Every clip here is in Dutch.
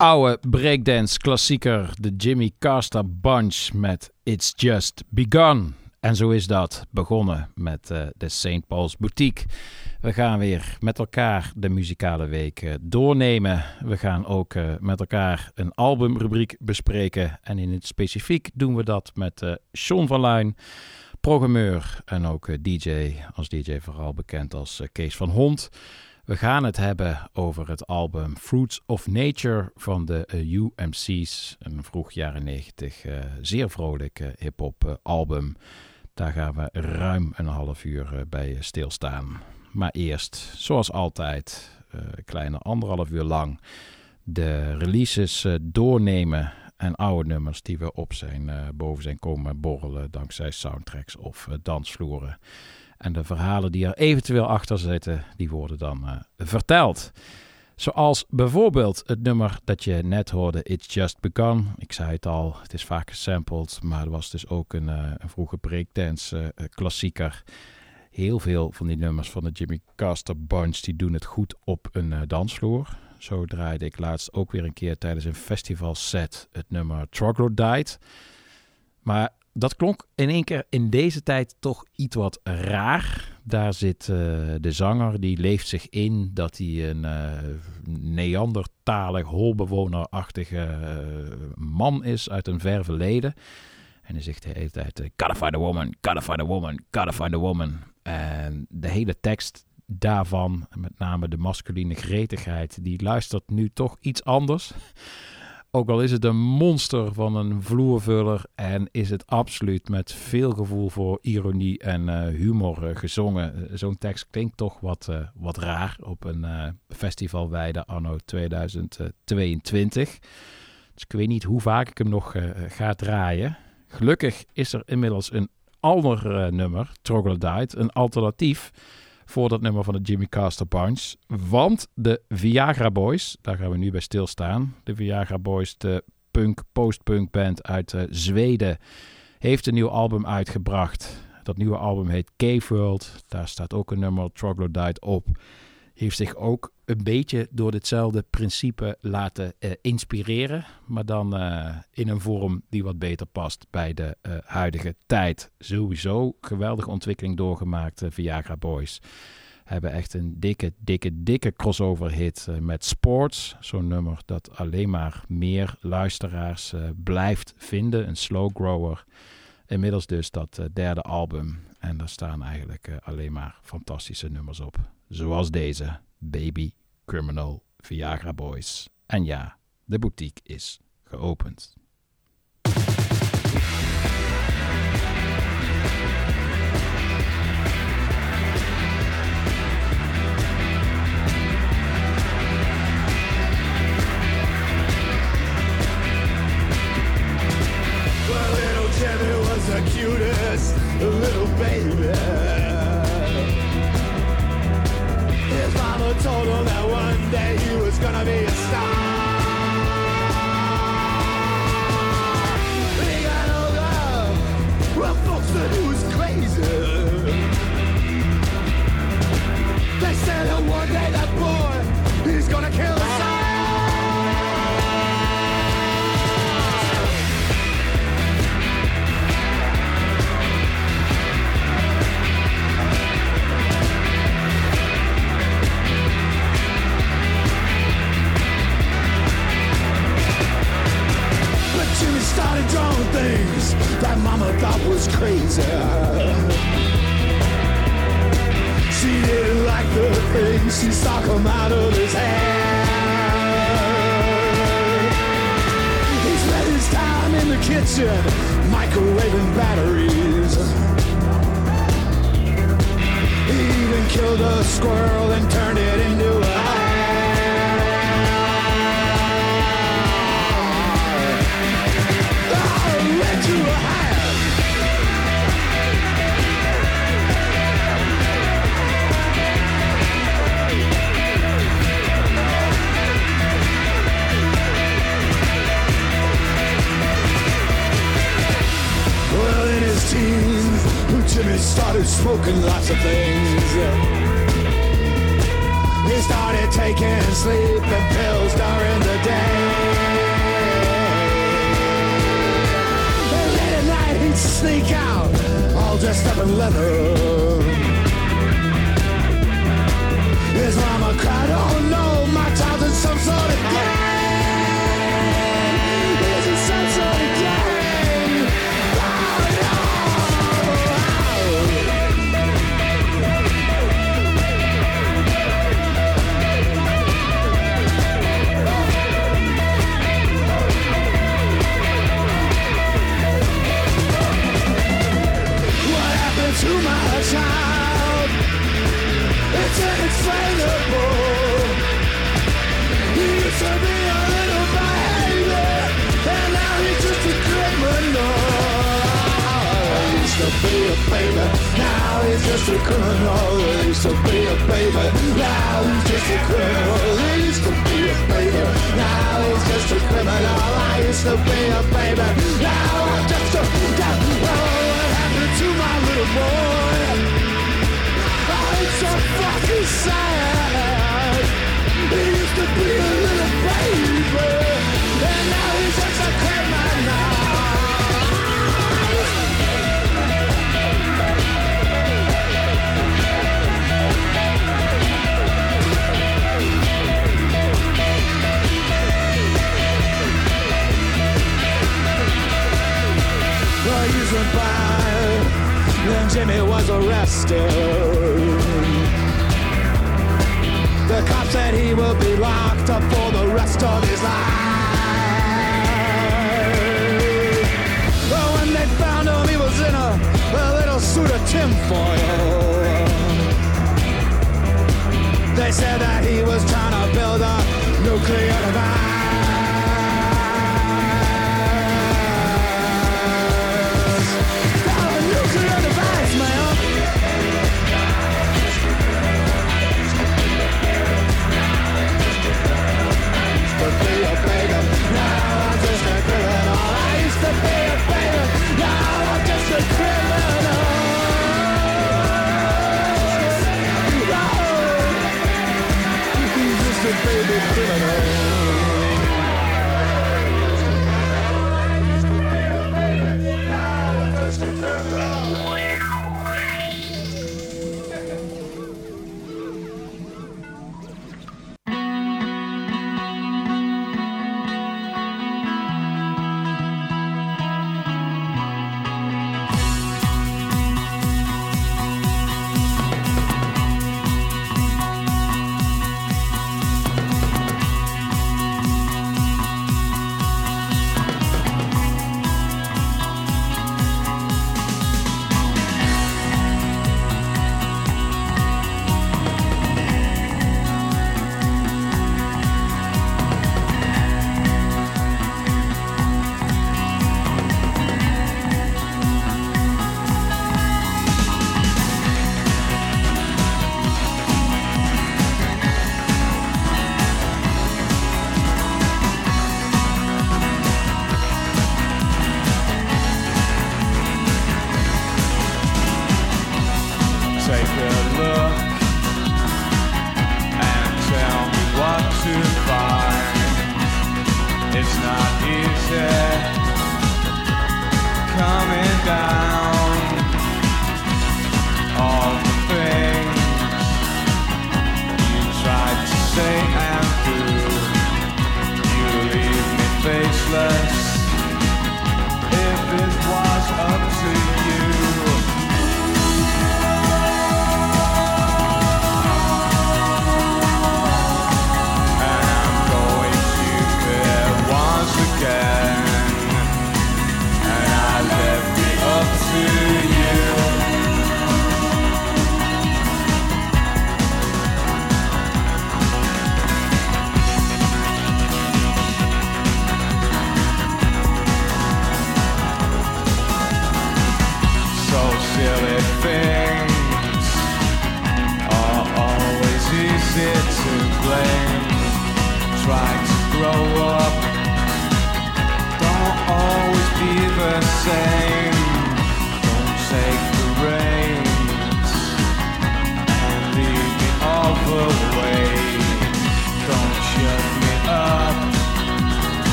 Oude breakdance klassieker, de Jimmy Castor Bunch met It's Just Begun. En zo is dat begonnen met eh, de St. Paul's Boutique. We gaan weer met elkaar de muzikale week doornemen. We gaan ook eh, met elkaar een albumrubriek bespreken. En in het specifiek doen we dat met eh Sean van Luijn, programmeur en ook DJ. Als DJ vooral bekend als Kees van Hond. We gaan het hebben over het album Fruits of Nature van de eh, UMC's. Een vroeg jaren 90 eh, zeer vrolijk hip-hop eh, album. Daar gaan we ruim een half uur bij stilstaan. Maar eerst, zoals altijd, een kleine anderhalf uur lang de releases doornemen en oude nummers die we op zijn, boven zijn komen borrelen dankzij soundtracks of dansvloeren. En de verhalen die er eventueel achter zitten, die worden dan eh, verteld. Zoals bijvoorbeeld het nummer dat je net hoorde, It's Just Begun. Ik zei het al, het is vaak gesampled, maar er was dus ook een, uh, een vroege breakdance uh, klassieker. Heel veel van die nummers van de Jimmy Castor Bunch die doen het goed op een dansvloer. Zo draaide ik laatst ook weer een keer tijdens een festival set het nummer Troglodyte. Maar dat klonk in één keer in deze tijd toch iets wat raar. Daar zit uh, de zanger, die leeft zich in dat hij een uh, Neandertalig, holbewonerachtige uh, man is uit een ver verleden. En hij zegt de hele tijd, gotta find a woman, gotta find a woman, gotta find a woman. En de hele tekst daarvan, met name de masculine gretigheid, die luistert nu toch iets anders. Ook al is het een monster van een vloervuller en is het absoluut met veel gevoel voor ironie en uh, humor uh, gezongen. Zo'n tekst klinkt toch wat, wat raar op een festivalweide anno 2022. Dus ik weet niet hoe vaak ik hem nog ga draaien. Gelukkig is er inmiddels een ander nummer, Troglodyte, een alternatief voor dat nummer van de Jimmy Castor Bunch. Want de Viagra Boys, daar gaan we nu bij stilstaan. De Viagra Boys, de punk, post-punk band uit uh, Zweden, heeft een nieuw album uitgebracht. Dat nieuwe album heet Cave World. Daar staat ook een nummer Troglodyte op. Heeft zich ook een beetje door ditzelfde principe laten uh, inspireren. Maar dan uh, in een vorm die wat beter past bij de uh, huidige tijd. Sowieso geweldige ontwikkeling doorgemaakt, Viagra Boys. Hebben echt een dikke, dikke, dikke crossover hit met Sports. Zo'n nummer dat alleen maar meer luisteraars blijft vinden. Een slow grower. Inmiddels dus dat derde album. En daar staan eigenlijk alleen maar fantastische nummers op. Zoals deze, Baby Criminal Viagra Boys. En ja, de boutique is geopend.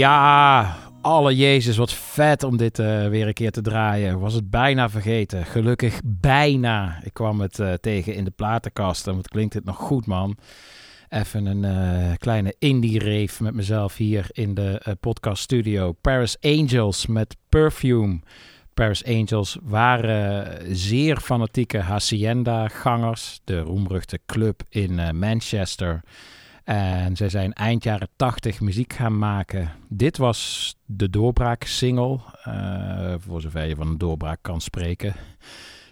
Ja, alle Jezus, wat vet om dit eh, weer een keer te draaien. Was het bijna vergeten. Gelukkig bijna. Ik kwam het eh, tegen in de platenkast en wat klinkt dit nog goed, man. Even een eh, kleine indie-rave met mezelf hier in de podcast studio. Paris Angels met Perfume. Paris Angels waren zeer fanatieke Hacienda-gangers. De roemruchte club in Manchester. En zij zijn eind jaren 80 muziek gaan maken. Dit was de doorbraak-single. eh, voor zover je van een doorbraak kan spreken.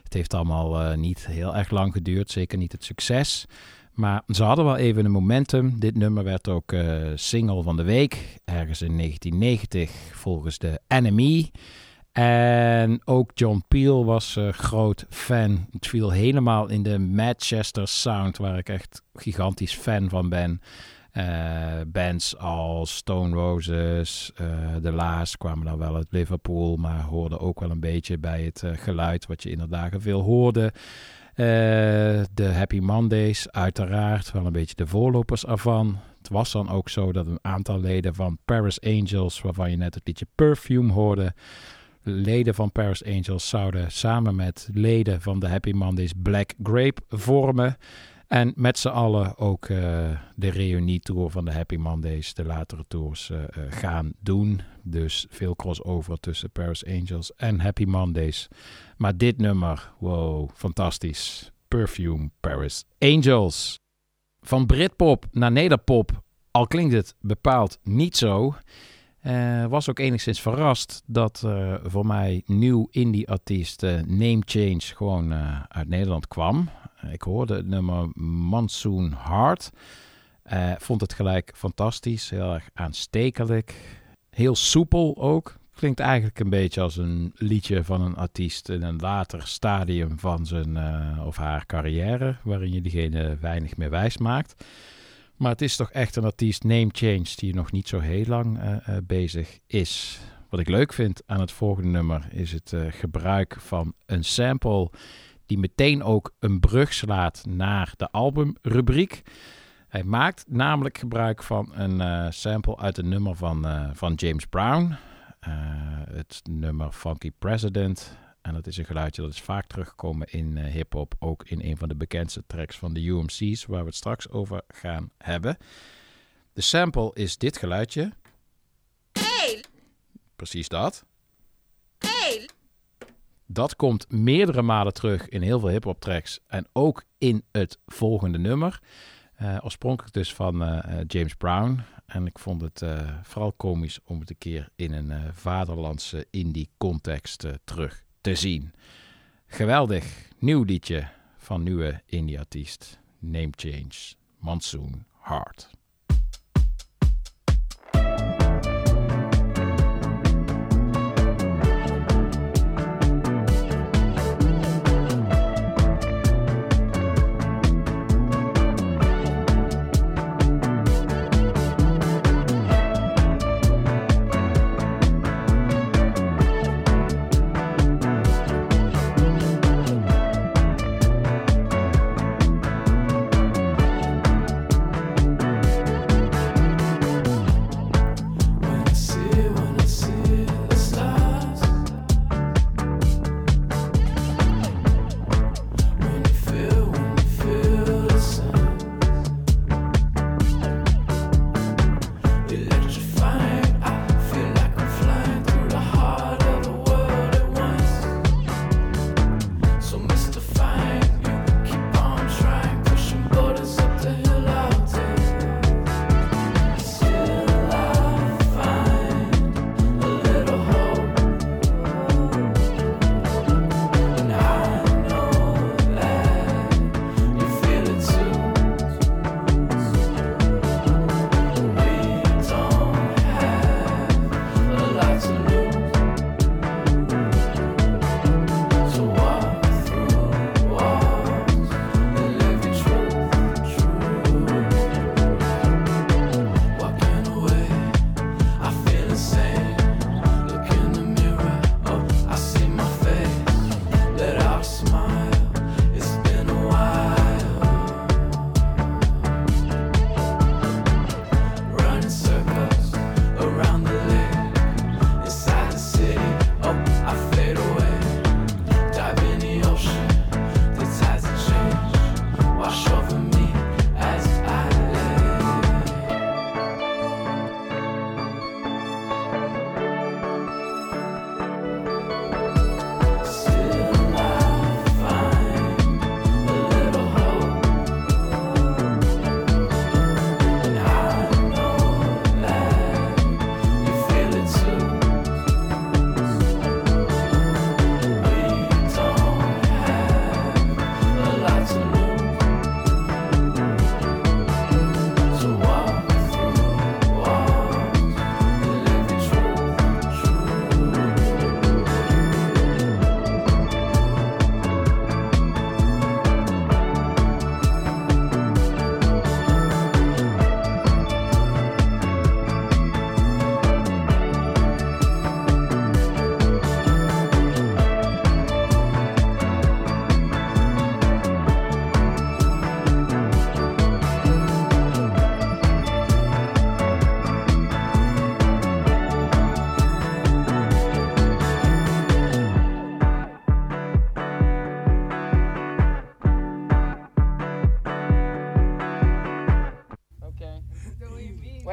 Het heeft allemaal eh, niet heel erg lang geduurd. Zeker niet het succes. Maar ze hadden wel even een momentum. Dit nummer werd ook eh, single van de week. Ergens in 1990 volgens de Enemy. En ook John Peel was eh, groot fan. Het viel helemaal in de Manchester sound, waar ik echt gigantisch fan van ben. Eh, bands als Stone Roses, eh The Laas kwamen dan wel uit Liverpool, maar hoorden ook wel een beetje bij het geluid wat je inderdaad veel hoorde. De Happy Mondays, uiteraard, wel een beetje de voorlopers ervan. Het was dan ook zo dat een aantal leden van Paris Angels, waarvan je net het liedje Perfume hoorde, leden van Paris Angels zouden samen met leden van de Happy Mondays Black Grape vormen. En met z'n allen ook eh, de reunietour van de Happy Mondays, de latere tours, eh, eh, gaan doen. Dus veel crossover tussen Paris Angels en Happy Mondays. Maar dit nummer, wow, fantastisch. Perfume Paris Angels. Van Britpop naar Nederpop, al klinkt het bepaald niet zo. Eh, was ook enigszins verrast dat eh, voor mij nieuw indie-artiest eh, Name Change gewoon uit Nederland kwam. ik hoorde het nummer Monsoon Heart. Vond het gelijk fantastisch, heel erg aanstekelijk. Heel soepel ook. Klinkt eigenlijk een beetje als een liedje van een artiest in een later stadium van zijn of haar carrière, waarin je diegene weinig meer wijs maakt. Maar het is toch echt een artiest, name change, die nog niet zo heel lang eh, eh, bezig is. Wat ik leuk vind aan het volgende nummer is het eh, gebruik van een sample die meteen ook een brug slaat naar de albumrubriek. Hij maakt namelijk gebruik van een sample uit een nummer van, van James Brown. Het nummer Funky President. En dat is een geluidje dat is vaak teruggekomen in eh, hip-hop. Ook in een van de bekendste tracks van de UMC's, waar we het straks over gaan hebben. De sample is dit geluidje. Precies dat. Dat komt meerdere malen terug in heel veel hip-hop tracks. En ook in het volgende nummer. Eh, oorspronkelijk dus van eh, James Brown. En ik vond het vooral komisch om het een keer in een vaderlandse indie context terug te zien. Geweldig nieuw liedje van nieuwe indie artiest. Name Change. Monsoon Heart.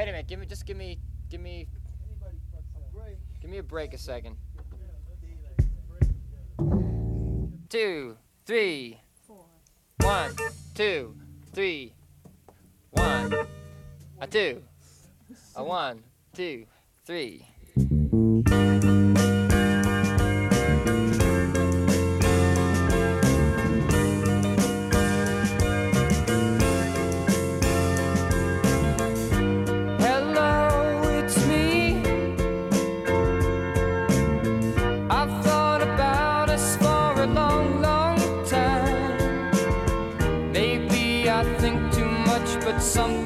Wait a minute. Give me just give me give me give me a break a second. Two, three, one, two, three, one, a two, a one, two, three. some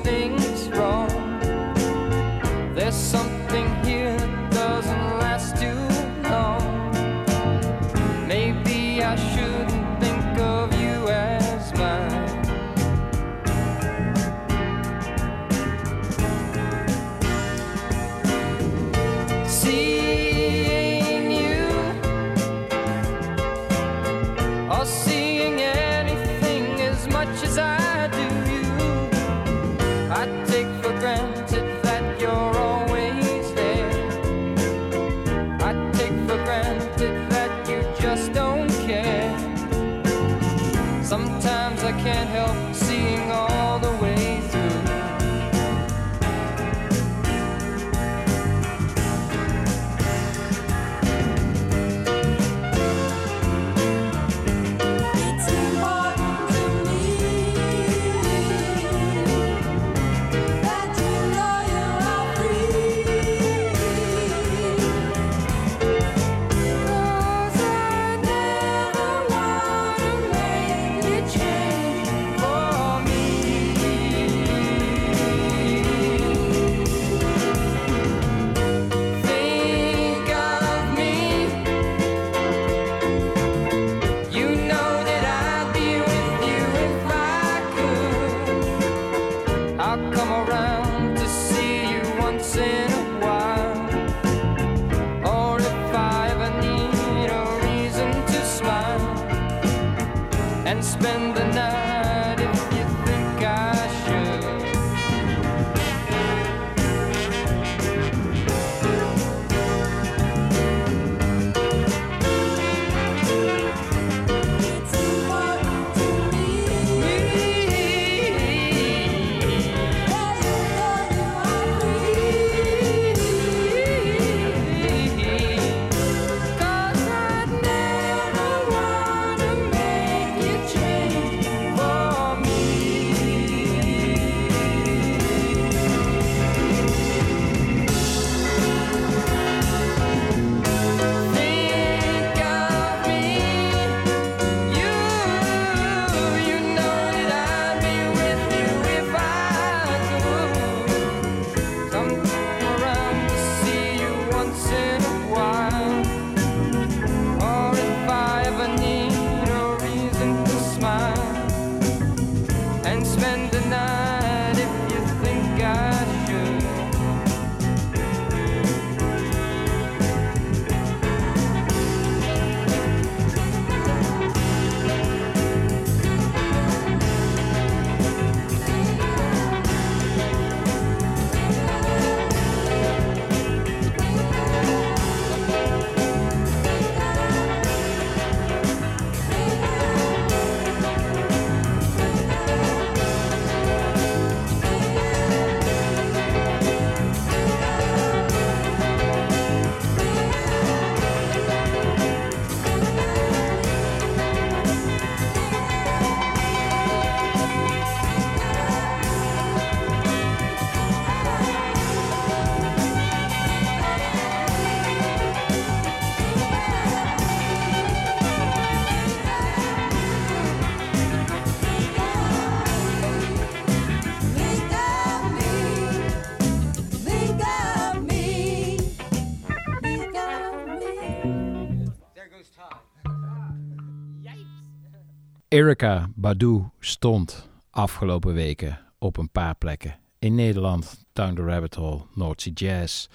Erica Badu stond afgelopen weken op een paar plekken. In Nederland, Down the Rabbit Hole, Sea Jazz.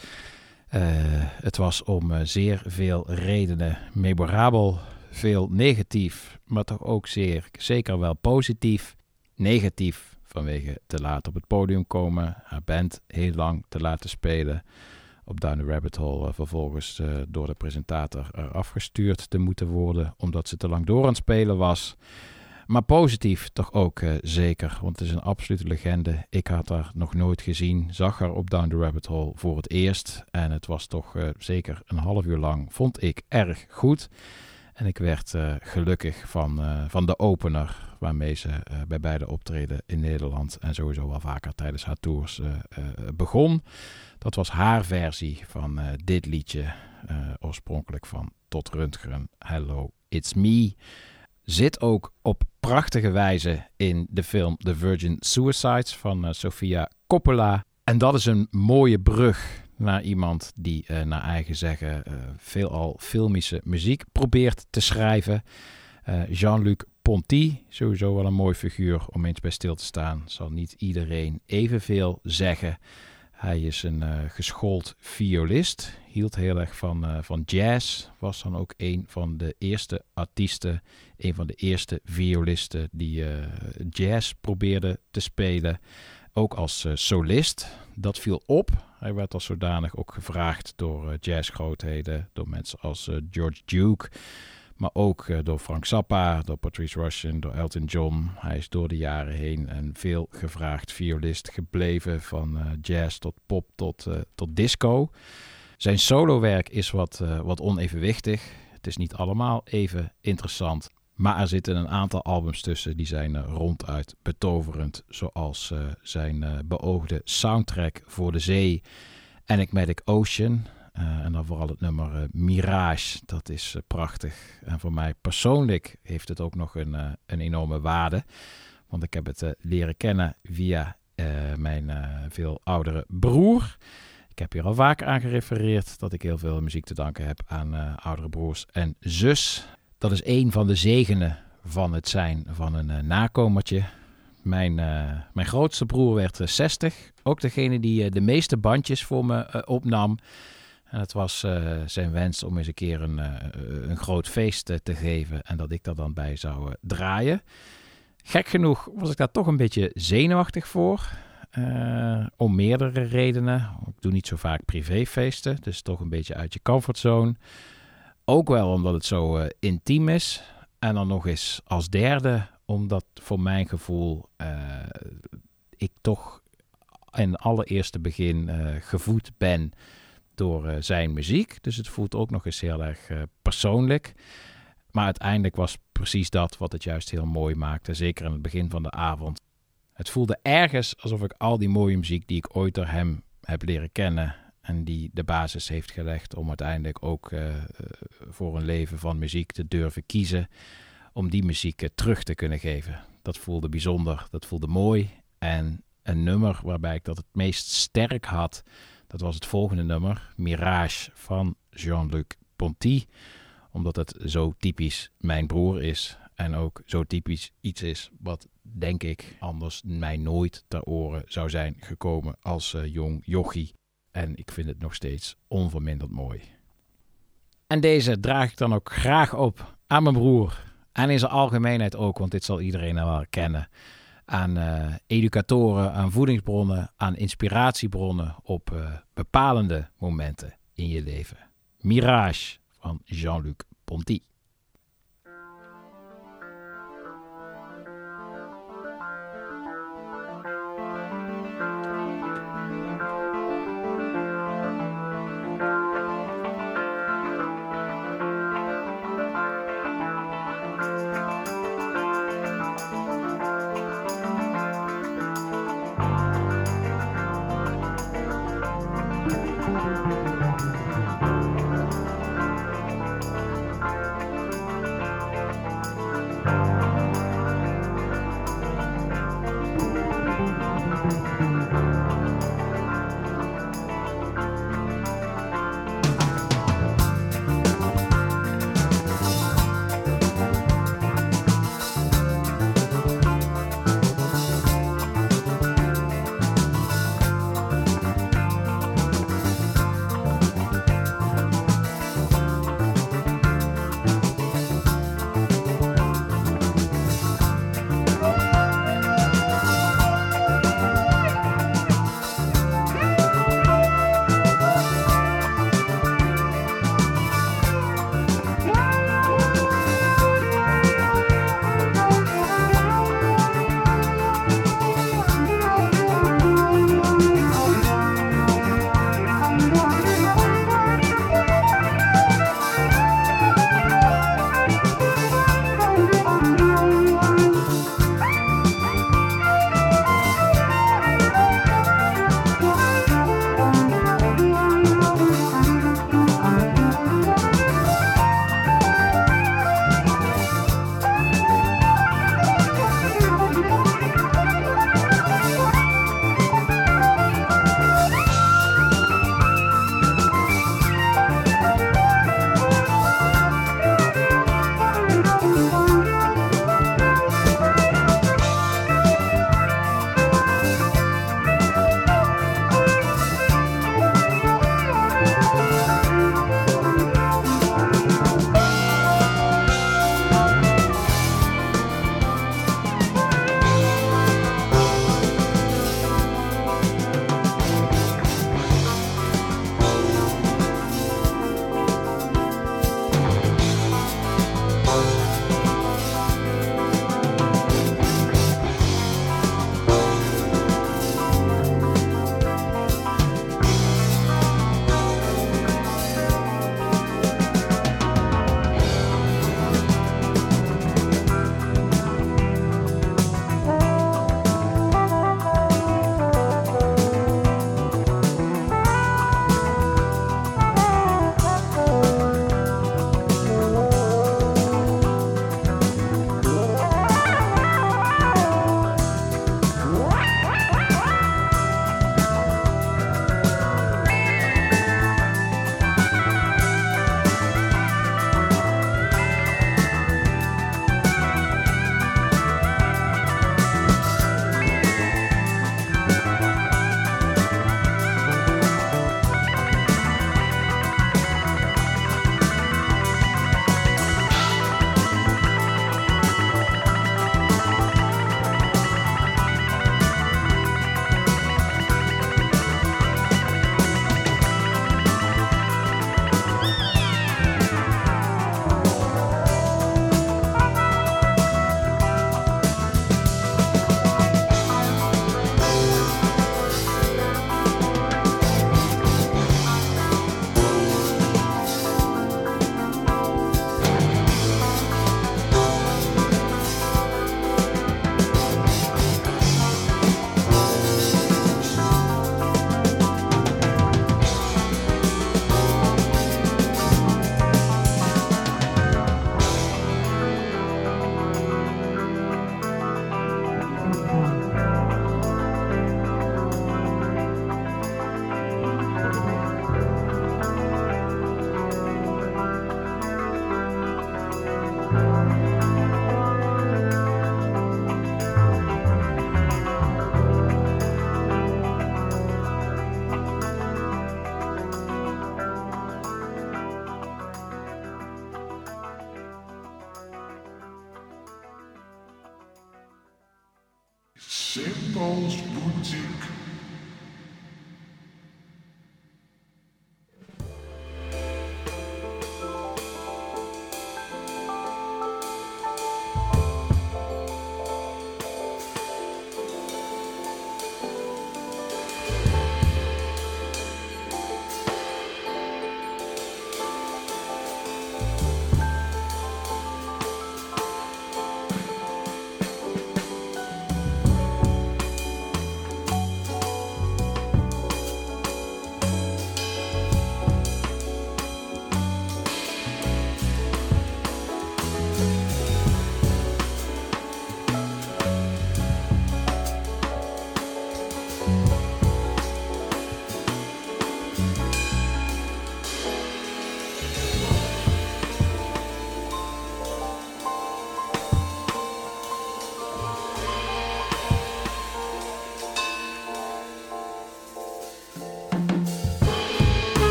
Eh, het was om eh, zeer veel redenen memorabel. Veel negatief, maar toch ook zeer, zeker wel positief. Negatief vanwege te laat op het podium komen, haar band heel lang te laten spelen, op Down the Rabbit Hole eh, vervolgens door de presentator eraf gestuurd te moeten worden omdat ze te lang door aan het spelen was. Maar positief toch ook eh, zeker, want het is een absolute legende. Ik had haar nog nooit gezien, zag haar op Down the Rabbit Hole voor het eerst. En het was toch eh, zeker een half uur lang, vond ik erg goed. En ik werd eh, gelukkig van, van de opener waarmee ze bij beide optreden in Nederland en sowieso wel vaker tijdens haar tours begon. Dat was haar versie van dit liedje, oorspronkelijk van Tot Röntgen, Hello, It's Me. Zit ook op prachtige wijze in de film The Virgin Suicides van eh, Sofia Coppola. En dat is een mooie brug naar iemand die eh, naar eigen zeggen eh, veelal filmische muziek probeert te schrijven. Jean-Luc Ponty, sowieso wel een mooi figuur om eens bij stil te staan. Zal niet iedereen evenveel zeggen. Hij is een eh, geschoold violist, hield heel erg van, eh, van jazz. Was dan ook een van de eerste artiesten, een van de eerste violisten die eh, jazz probeerde te spelen. Ook als solist. Dat viel op. Hij werd als zodanig ook gevraagd door jazzgrootheden, door mensen als George Duke. Maar ook eh, door Frank Zappa, door Patrice Rushen, door Elton John. Hij is door de jaren heen een veel gevraagd violist gebleven. Van eh, jazz tot pop tot, eh, tot disco. Zijn solowerk is wat, wat onevenwichtig. Het is niet allemaal even interessant. Maar er zitten een aantal albums tussen die zijn ronduit betoverend. Zoals zijn beoogde soundtrack voor de zee. Enigmatic Ocean. Eh, en dan vooral het nummer eh, Mirage. Dat is eh, prachtig. En voor mij persoonlijk heeft het ook nog een, een enorme waarde. Want ik heb het leren kennen via mijn veel oudere broer. Ik heb hier al vaker aan gerefereerd dat ik heel veel muziek te danken heb aan oudere broers en zus. Dat is een van de zegenen van het zijn van een nakomertje. Mijn, mijn grootste broer werd eh, 60. Ook degene die de meeste bandjes voor me opnam. En het was eh, zijn wens om eens een keer een, eh, een groot feest eh, te geven. En dat ik daar dan bij zou draaien. Gek genoeg was ik daar toch een beetje zenuwachtig voor. Om meerdere redenen. Ik doe niet zo vaak privéfeesten. Dus toch een beetje uit je comfortzone. Ook wel omdat het zo intiem is. En dan nog eens als derde, omdat voor mijn gevoel ik toch in allereerste begin gevoed ben door eh, zijn muziek. Dus het voelt ook nog eens heel erg eh, persoonlijk. Maar uiteindelijk was precies dat wat het juist heel mooi maakte. Zeker in het begin van de avond. Het voelde ergens alsof ik al die mooie muziek die ik ooit door hem heb leren kennen. En die de basis heeft gelegd om uiteindelijk ook eh, voor een leven van muziek te durven kiezen. Om die muziek terug te kunnen geven. Dat voelde bijzonder, dat voelde mooi. En een nummer waarbij ik dat het meest sterk had, dat was het volgende nummer. Mirage van Jean-Luc Ponty. Omdat het zo typisch mijn broer is. En ook zo typisch iets is wat, denk ik, anders mij nooit ter oren zou zijn gekomen als eh, jong jochie. En ik vind het nog steeds onverminderd mooi. En deze draag ik dan ook graag op aan mijn broer. En in zijn algemeenheid ook, want dit zal iedereen nou wel herkennen. Aan eh, educatoren, aan voedingsbronnen, aan inspiratiebronnen op eh, bepalende momenten in je leven. Mirage van Jean-Luc Ponty.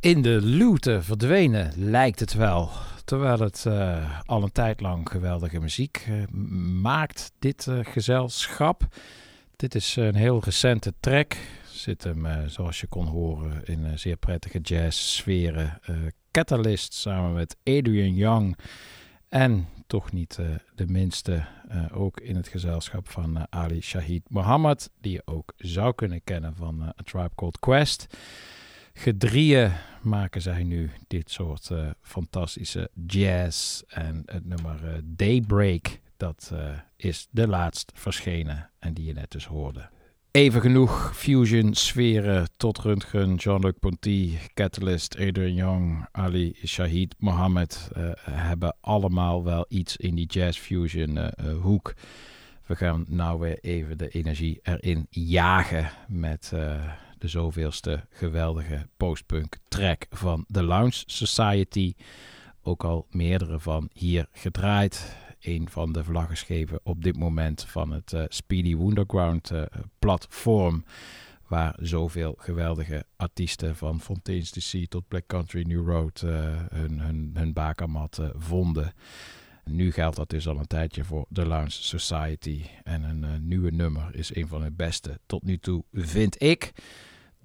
In de looten verdwenen, lijkt het wel. Terwijl het eh, al een tijd lang geweldige muziek eh, maakt, dit eh, gezelschap. Dit is een heel recente track. Zit hem, zoals je kon horen, in zeer prettige jazz-sferen. Catalyst samen met Adrian Young. En toch niet de minste, ook in het gezelschap van Ali Shahid Mohammed. Die je ook zou kunnen kennen van A Tribe Called Quest. Gedrieën maken zij nu dit soort eh, fantastische jazz. En het nummer eh, Daybreak, dat eh, is de laatst verschenen en die je net dus hoorde. Even genoeg fusion sferen tot Röntgen, Jean-Luc Ponty, Catalyst, Adrian Young, Ali Shahid Mohammed hebben allemaal wel iets in die jazz fusion hoek. We gaan nou weer even de energie erin jagen met de zoveelste geweldige postpunk track van The Lounge Society. Ook al meerdere van hier gedraaid. Een van de vlaggenschepen op dit moment van het eh, Speedy Wonderground eh, platform. Waar zoveel geweldige artiesten van Fontaine's DC tot Black Country New Road eh, hun, hun, hun bakermat vonden. Nu geldt dat dus al een tijdje voor The Lounge Society. En een nieuwe nummer is een van de beste tot nu toe, vind ik.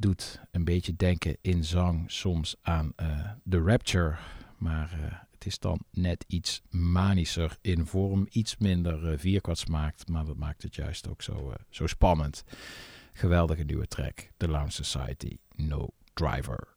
Doet een beetje denken in zang soms aan eh The Rapture. Maar eh, het is dan net iets manischer in vorm. Iets minder eh, vierkwartsmaakt. Maar dat maakt het juist ook zo, zo spannend. Geweldige nieuwe track. The Lounge Society. No Driver.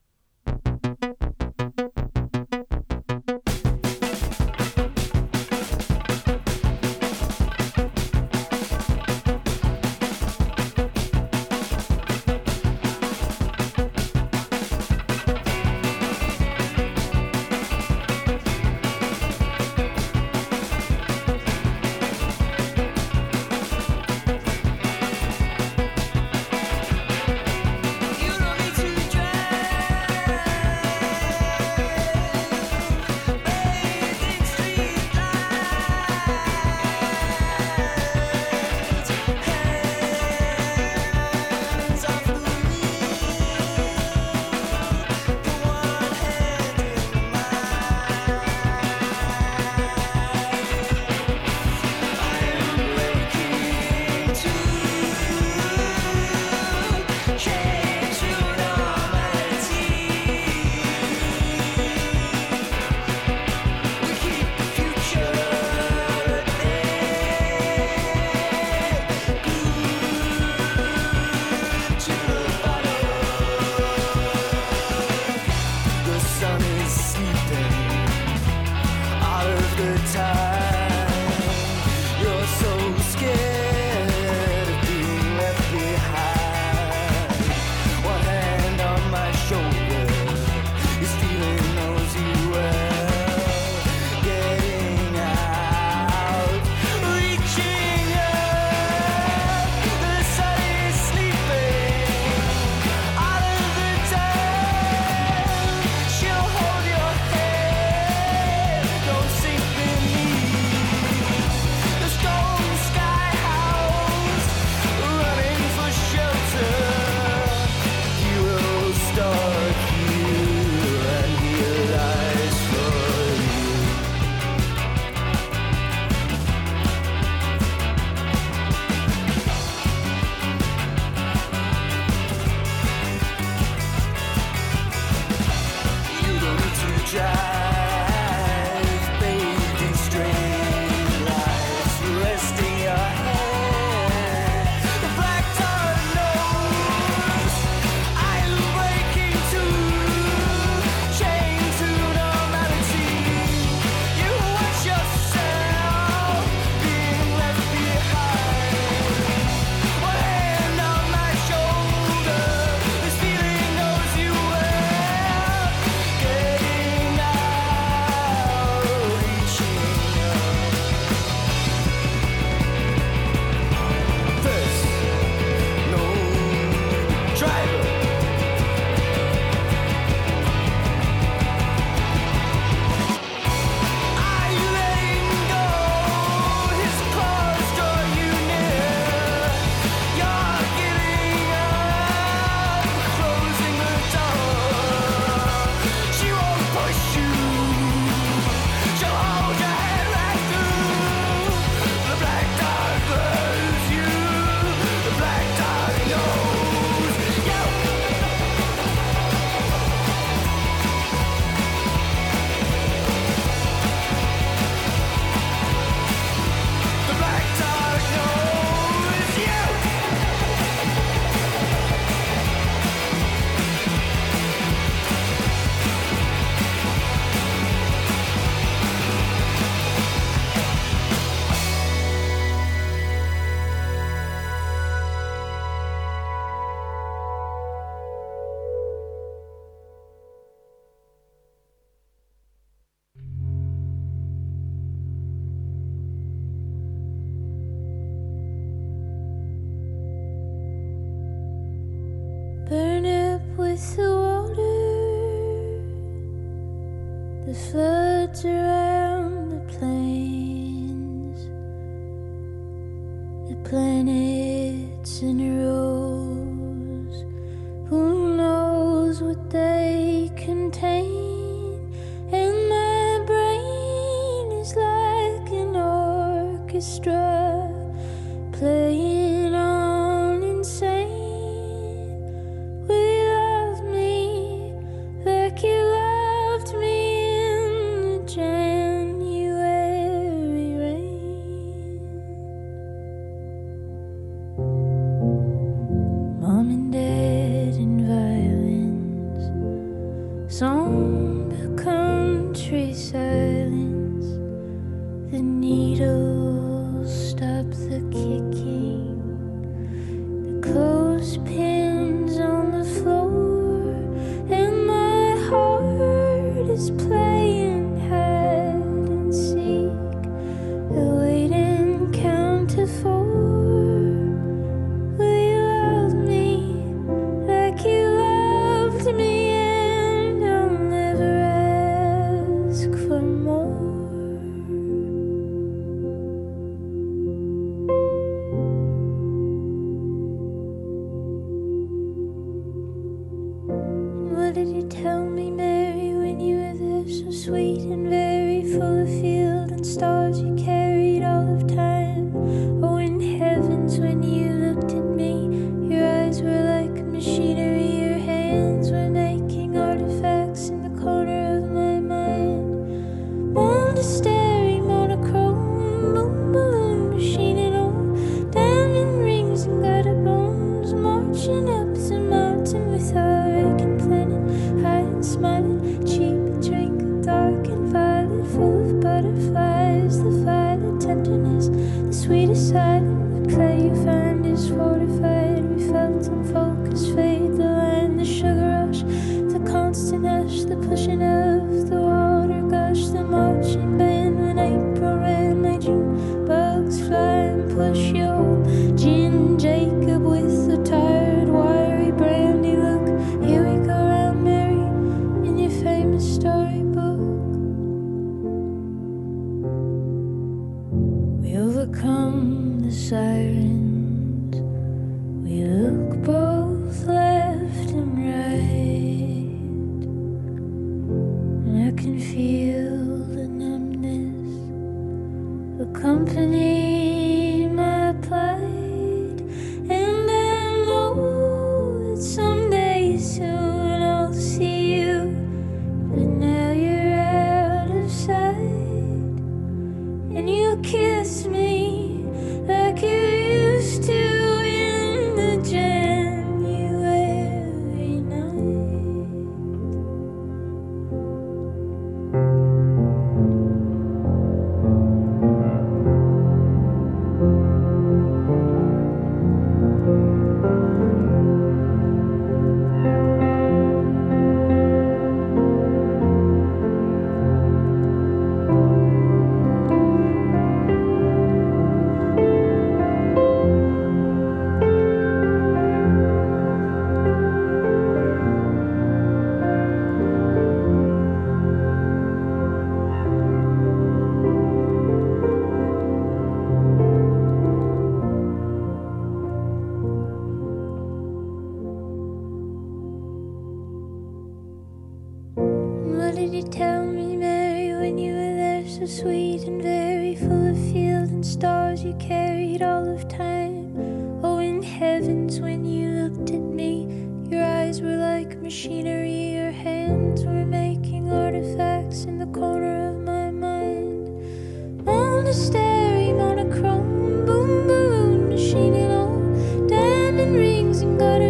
did you tell me, Mary, when you were there so sweet and very full of field and stars you carried all of time? Oh, in heavens, when you looked at me, your eyes were like machinery, your hands were making artifacts in the corner of my mind. Monastery, monochrome, boom, boom, machine and all, diamond rings and glitter.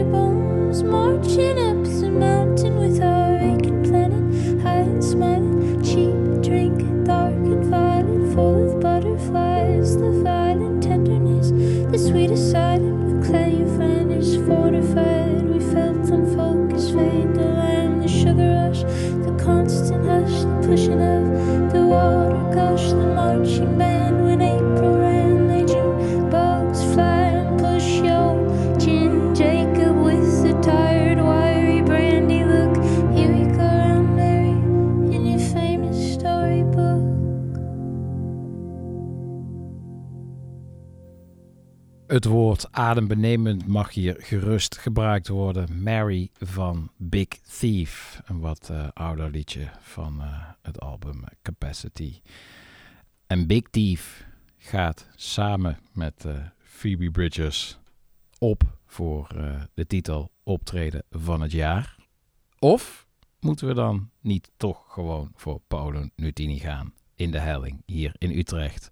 Het woord adembenemend mag hier gerust gebruikt worden. Mary van Big Thief. Een wat eh, ouder liedje van eh, het album Capacity. En Big Thief gaat samen met eh, Phoebe Bridgers op voor de titel Optreden van het jaar. Of moeten we dan niet toch gewoon voor Paolo Nutini gaan in de helling hier in Utrecht?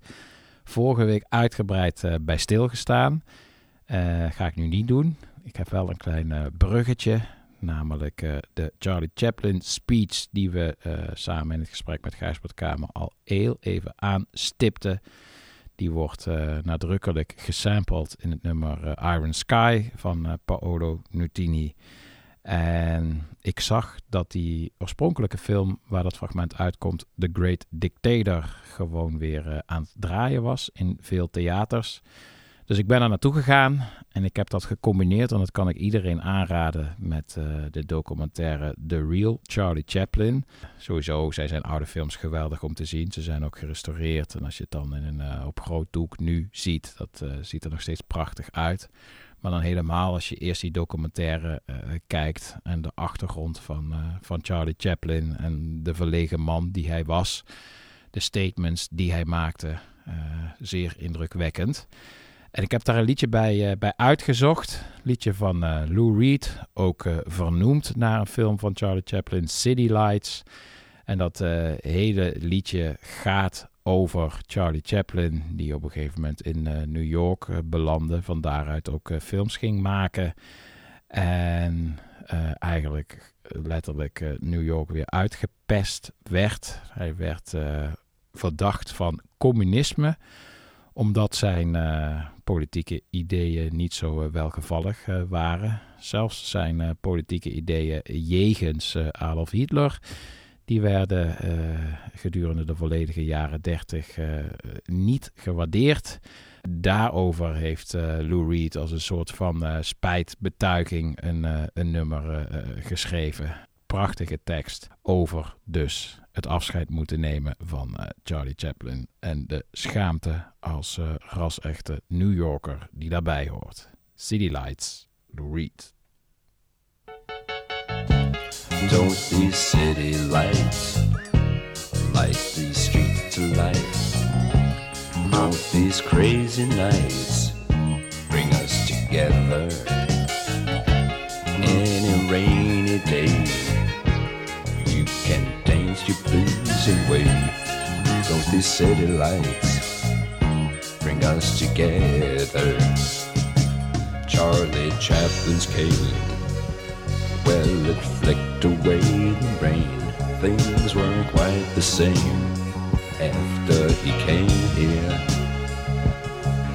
Vorige week uitgebreid eh, bij stilgestaan. Eh ga ik nu niet doen. Ik heb wel een klein eh, bruggetje. Namelijk de Charlie Chaplin speech die we samen in het gesprek met Gijsbert Kamer al heel even aanstipten. Die wordt nadrukkelijk gesampled in het nummer Iron Sky van Paolo Nutini. En ik zag dat die oorspronkelijke film waar dat fragment uitkomt, The Great Dictator, gewoon weer eh, aan het draaien was in veel theaters. Dus ik ben er naartoe gegaan en ik heb dat gecombineerd, en dat kan ik iedereen aanraden, met eh, de documentaire The Real Charlie Chaplin. Sowieso zijn zijn oude films geweldig om te zien. Ze zijn ook gerestaureerd en als je het dan in een, eh, op groot doek nu ziet, dat ziet er nog steeds prachtig uit. Maar dan helemaal als je eerst die documentaire eh, kijkt en de achtergrond van, eh, van Charlie Chaplin en de verlegen man die hij was. De statements die hij maakte, eh, zeer indrukwekkend. En ik heb daar een liedje bij, bij uitgezocht. Liedje van Lou Reed, ook vernoemd naar een film van Charlie Chaplin, City Lights. En dat hele liedje gaat over Charlie Chaplin, die op een gegeven moment in eh, New York eh, belandde. Van daaruit ook eh, films ging maken. En eigenlijk letterlijk New York weer uitgepest werd. Hij werd verdacht van communisme, omdat zijn politieke ideeën niet zo welgevallig waren. Zelfs zijn politieke ideeën jegens Adolf Hitler die werden eh, gedurende de volledige jaren 30 eh, niet gewaardeerd. Daarover heeft eh, Lou Reed als een soort van spijtbetuiging een, een nummer geschreven. Prachtige tekst over dus het afscheid moeten nemen van Charlie Chaplin en de schaamte als eh, ras-echte New Yorker die daarbij hoort. City Lights, Lou Reed. Don't these city lights light these streets life? Don't these crazy nights bring us together? Any rainy day, you can dance your blues away. Don't these city lights bring us together? Charlie Chaplin's cane well, it flicked away the rain. Things weren't quite the same after he came here.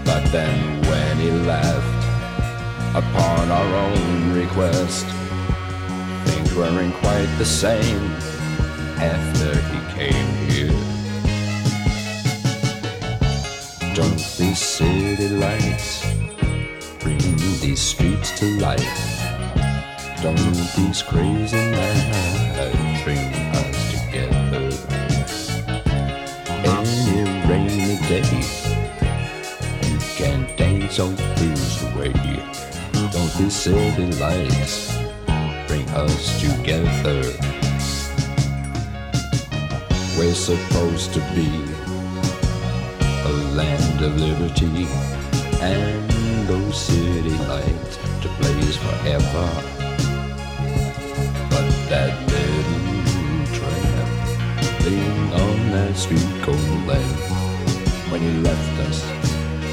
But then when he left, upon our own request, things weren't quite the same after he came here. Don't these city lights bring these streets to life? Don't these crazy nights bring us together? Any rainy day, you can dance on blues away. Don't these city lights bring us together? We're supposed to be a land of liberty, and those city lights to blaze forever that little tramp laying on that street cold land when he left us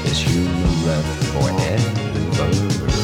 his human left forever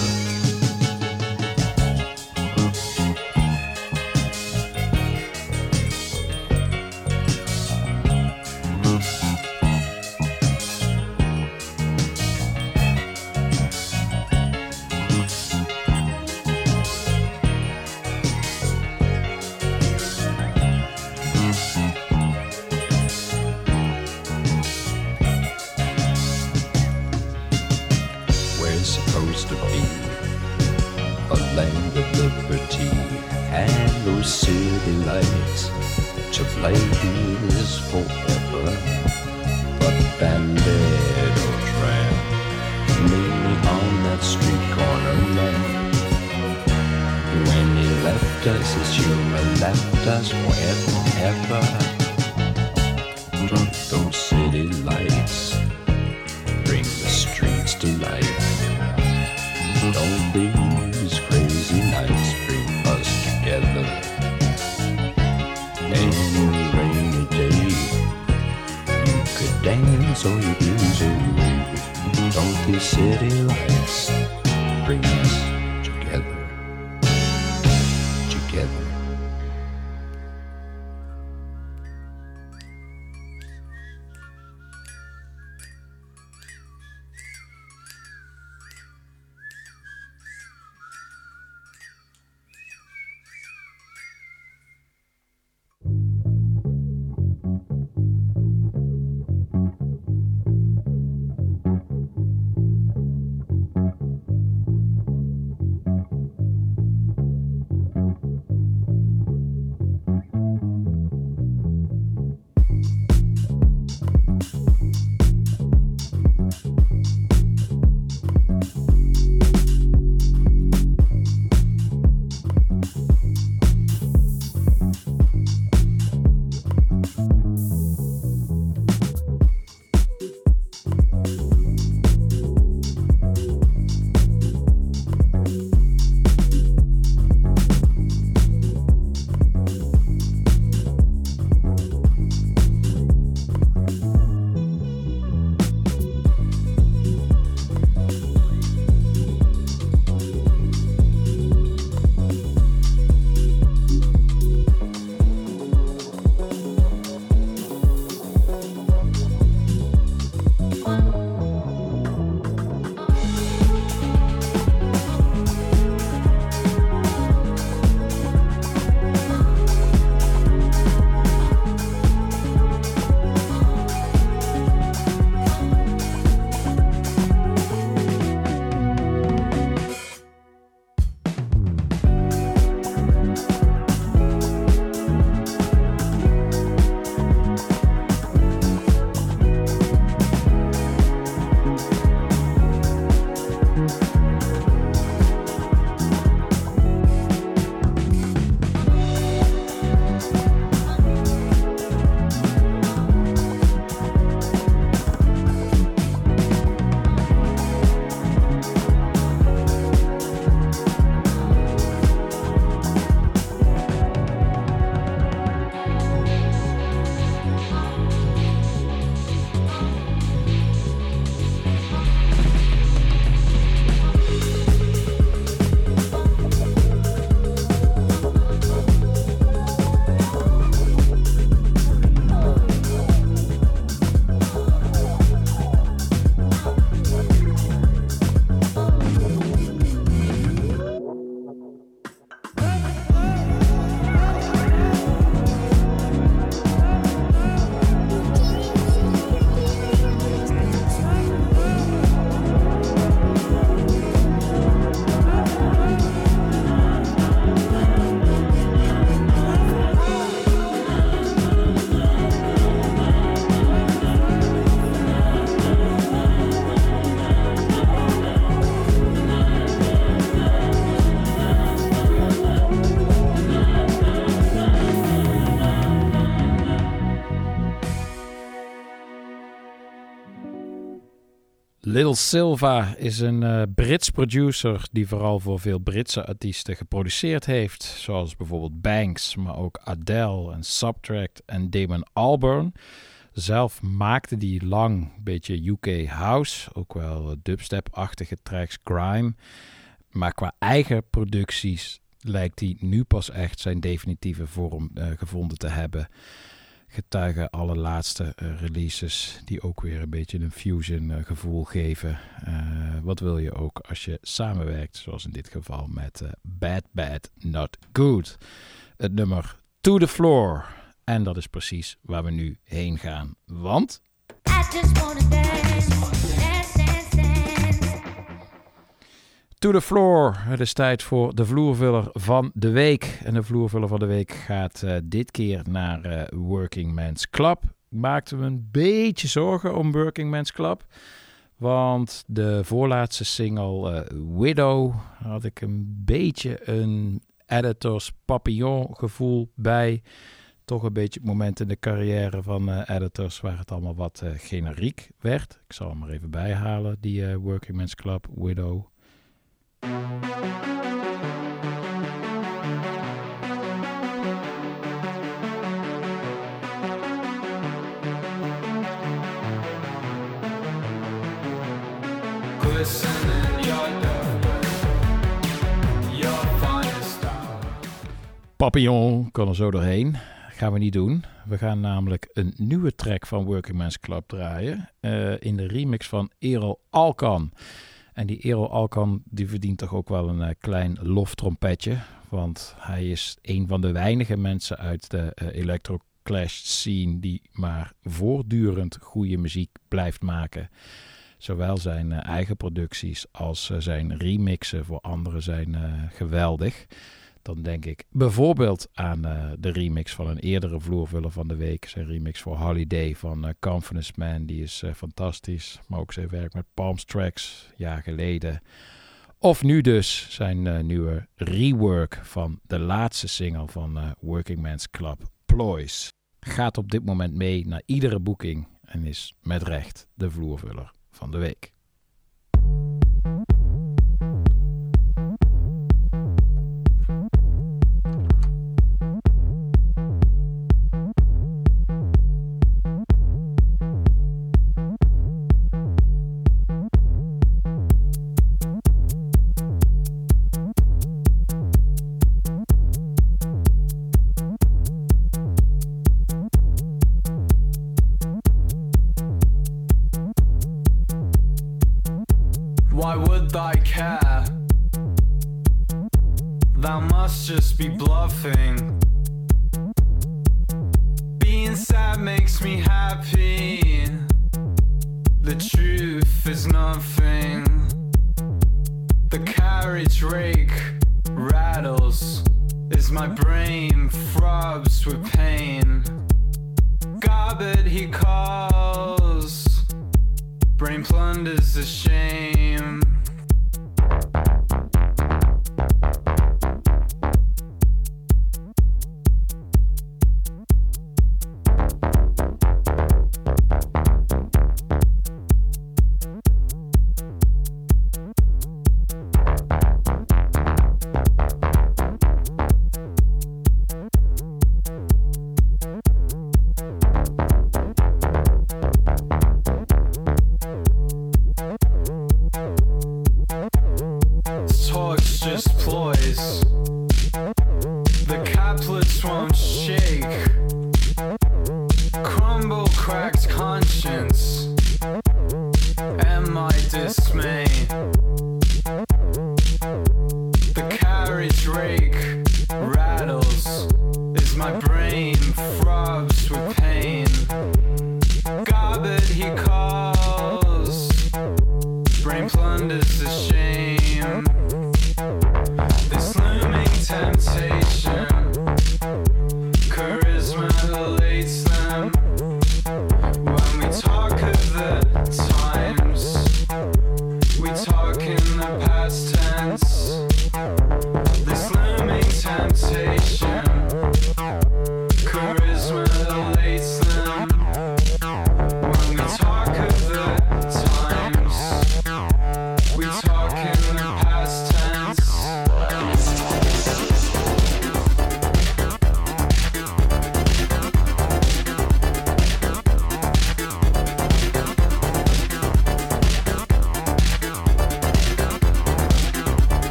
Lil Silva is een eh, Brits producer die vooral voor veel Britse artiesten geproduceerd heeft. Zoals bijvoorbeeld Banks, maar ook Adele en Subtract en Damon Albarn. Zelf maakte die lang een beetje UK house, ook wel dubstep-achtige tracks, grime. Maar qua eigen producties lijkt hij nu pas echt zijn definitieve vorm eh, gevonden te hebben getuigen alle laatste eh, releases die ook weer een beetje een fusion eh, gevoel geven. Eh, wat wil je ook als je samenwerkt, zoals in dit geval met Bad Bad Not Good. Het nummer To The Floor. En dat is precies waar we nu heen gaan. Want To the floor. Het is tijd voor de vloervuller van de week. En de vloervuller van de week gaat eh, dit keer naar eh, Working Man's Club. Maakten we een beetje zorgen om Working Man's Club. Want de voorlaatste single eh, Widow had ik een beetje een editors papillon gevoel bij. Toch een beetje het moment in de carrière van editors waar het allemaal wat generiek werd. Ik zal hem er even bijhalen, die Working Men's Club Widow. Papillon kan er zo doorheen. Gaan we niet doen. We gaan namelijk een nieuwe track van Working Men's Club draaien. eh, in de remix van Erol Alkan. En die Erol Alkan die verdient toch ook wel een eh, klein loftrompetje. Want hij is een van de weinige mensen uit de eh, electro clash scene die maar voortdurend goede muziek blijft maken. Zowel zijn eh, eigen producties als zijn remixen voor anderen zijn geweldig. Dan denk ik bijvoorbeeld aan eh, de remix van een eerdere vloervuller van de week. Zijn remix voor Holiday van eh, Confidence Man. Die is eh, fantastisch. Maar ook zijn werk met Palms Tracks, jaar geleden. Of nu dus zijn nieuwe rework van de laatste single van Working Men's Club, Ploys. Gaat op dit moment mee naar iedere boeking en is met recht de vloervuller van de week.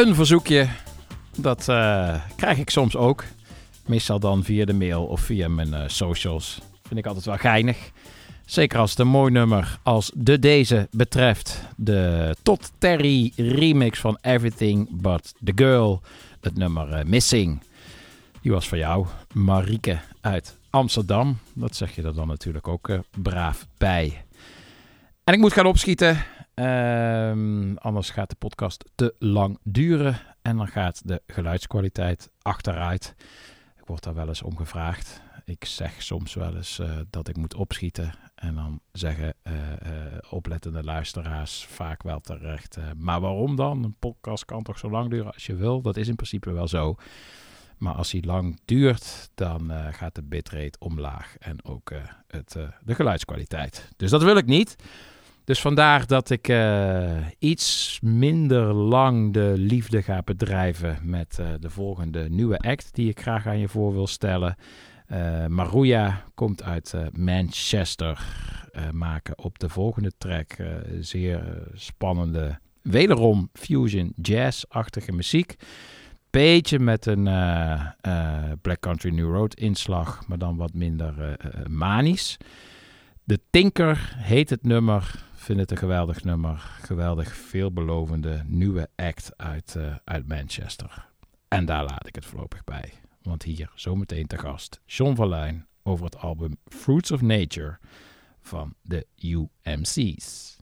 Een verzoekje, dat eh, krijg ik soms ook. Meestal dan via de mail of via mijn eh, socials. Vind ik altijd wel geinig. Zeker als het een mooi nummer als de deze betreft. De Tot Terry remix van Everything But The Girl. Het nummer eh, Missing. Die was voor jou, Marieke uit Amsterdam. Dat zeg je er dan natuurlijk ook braaf bij. En ik moet gaan opschieten. Ehm, anders gaat de podcast te lang duren. En dan gaat de geluidskwaliteit achteruit. Ik word daar wel eens om gevraagd. Ik zeg soms wel eens eh, dat ik moet opschieten. En dan zeggen eh, oplettende luisteraars vaak wel terecht. maar waarom dan? Een podcast kan toch zo lang duren als je wil? Dat is in principe wel zo. Maar als die lang duurt, dan gaat de bitrate omlaag. En ook het, de geluidskwaliteit. Dus dat wil ik niet. Dus vandaar dat ik eh, iets minder lang de liefde ga bedrijven met eh, de volgende nieuwe act die ik graag aan je voor wil stellen. Eh Maruja komt uit Manchester, maken op de volgende track zeer spannende, wederom fusion jazz-achtige muziek. Beetje met een Black Country New Road inslag, maar dan wat minder manisch. De Tinker heet het nummer. Vind het een geweldig nummer. Geweldig veelbelovende nieuwe act uit, eh, uit Manchester. En daar laat ik het voorlopig bij. Want hier zometeen te gast John Verlijn over het album Fruits of Nature van de UMC's.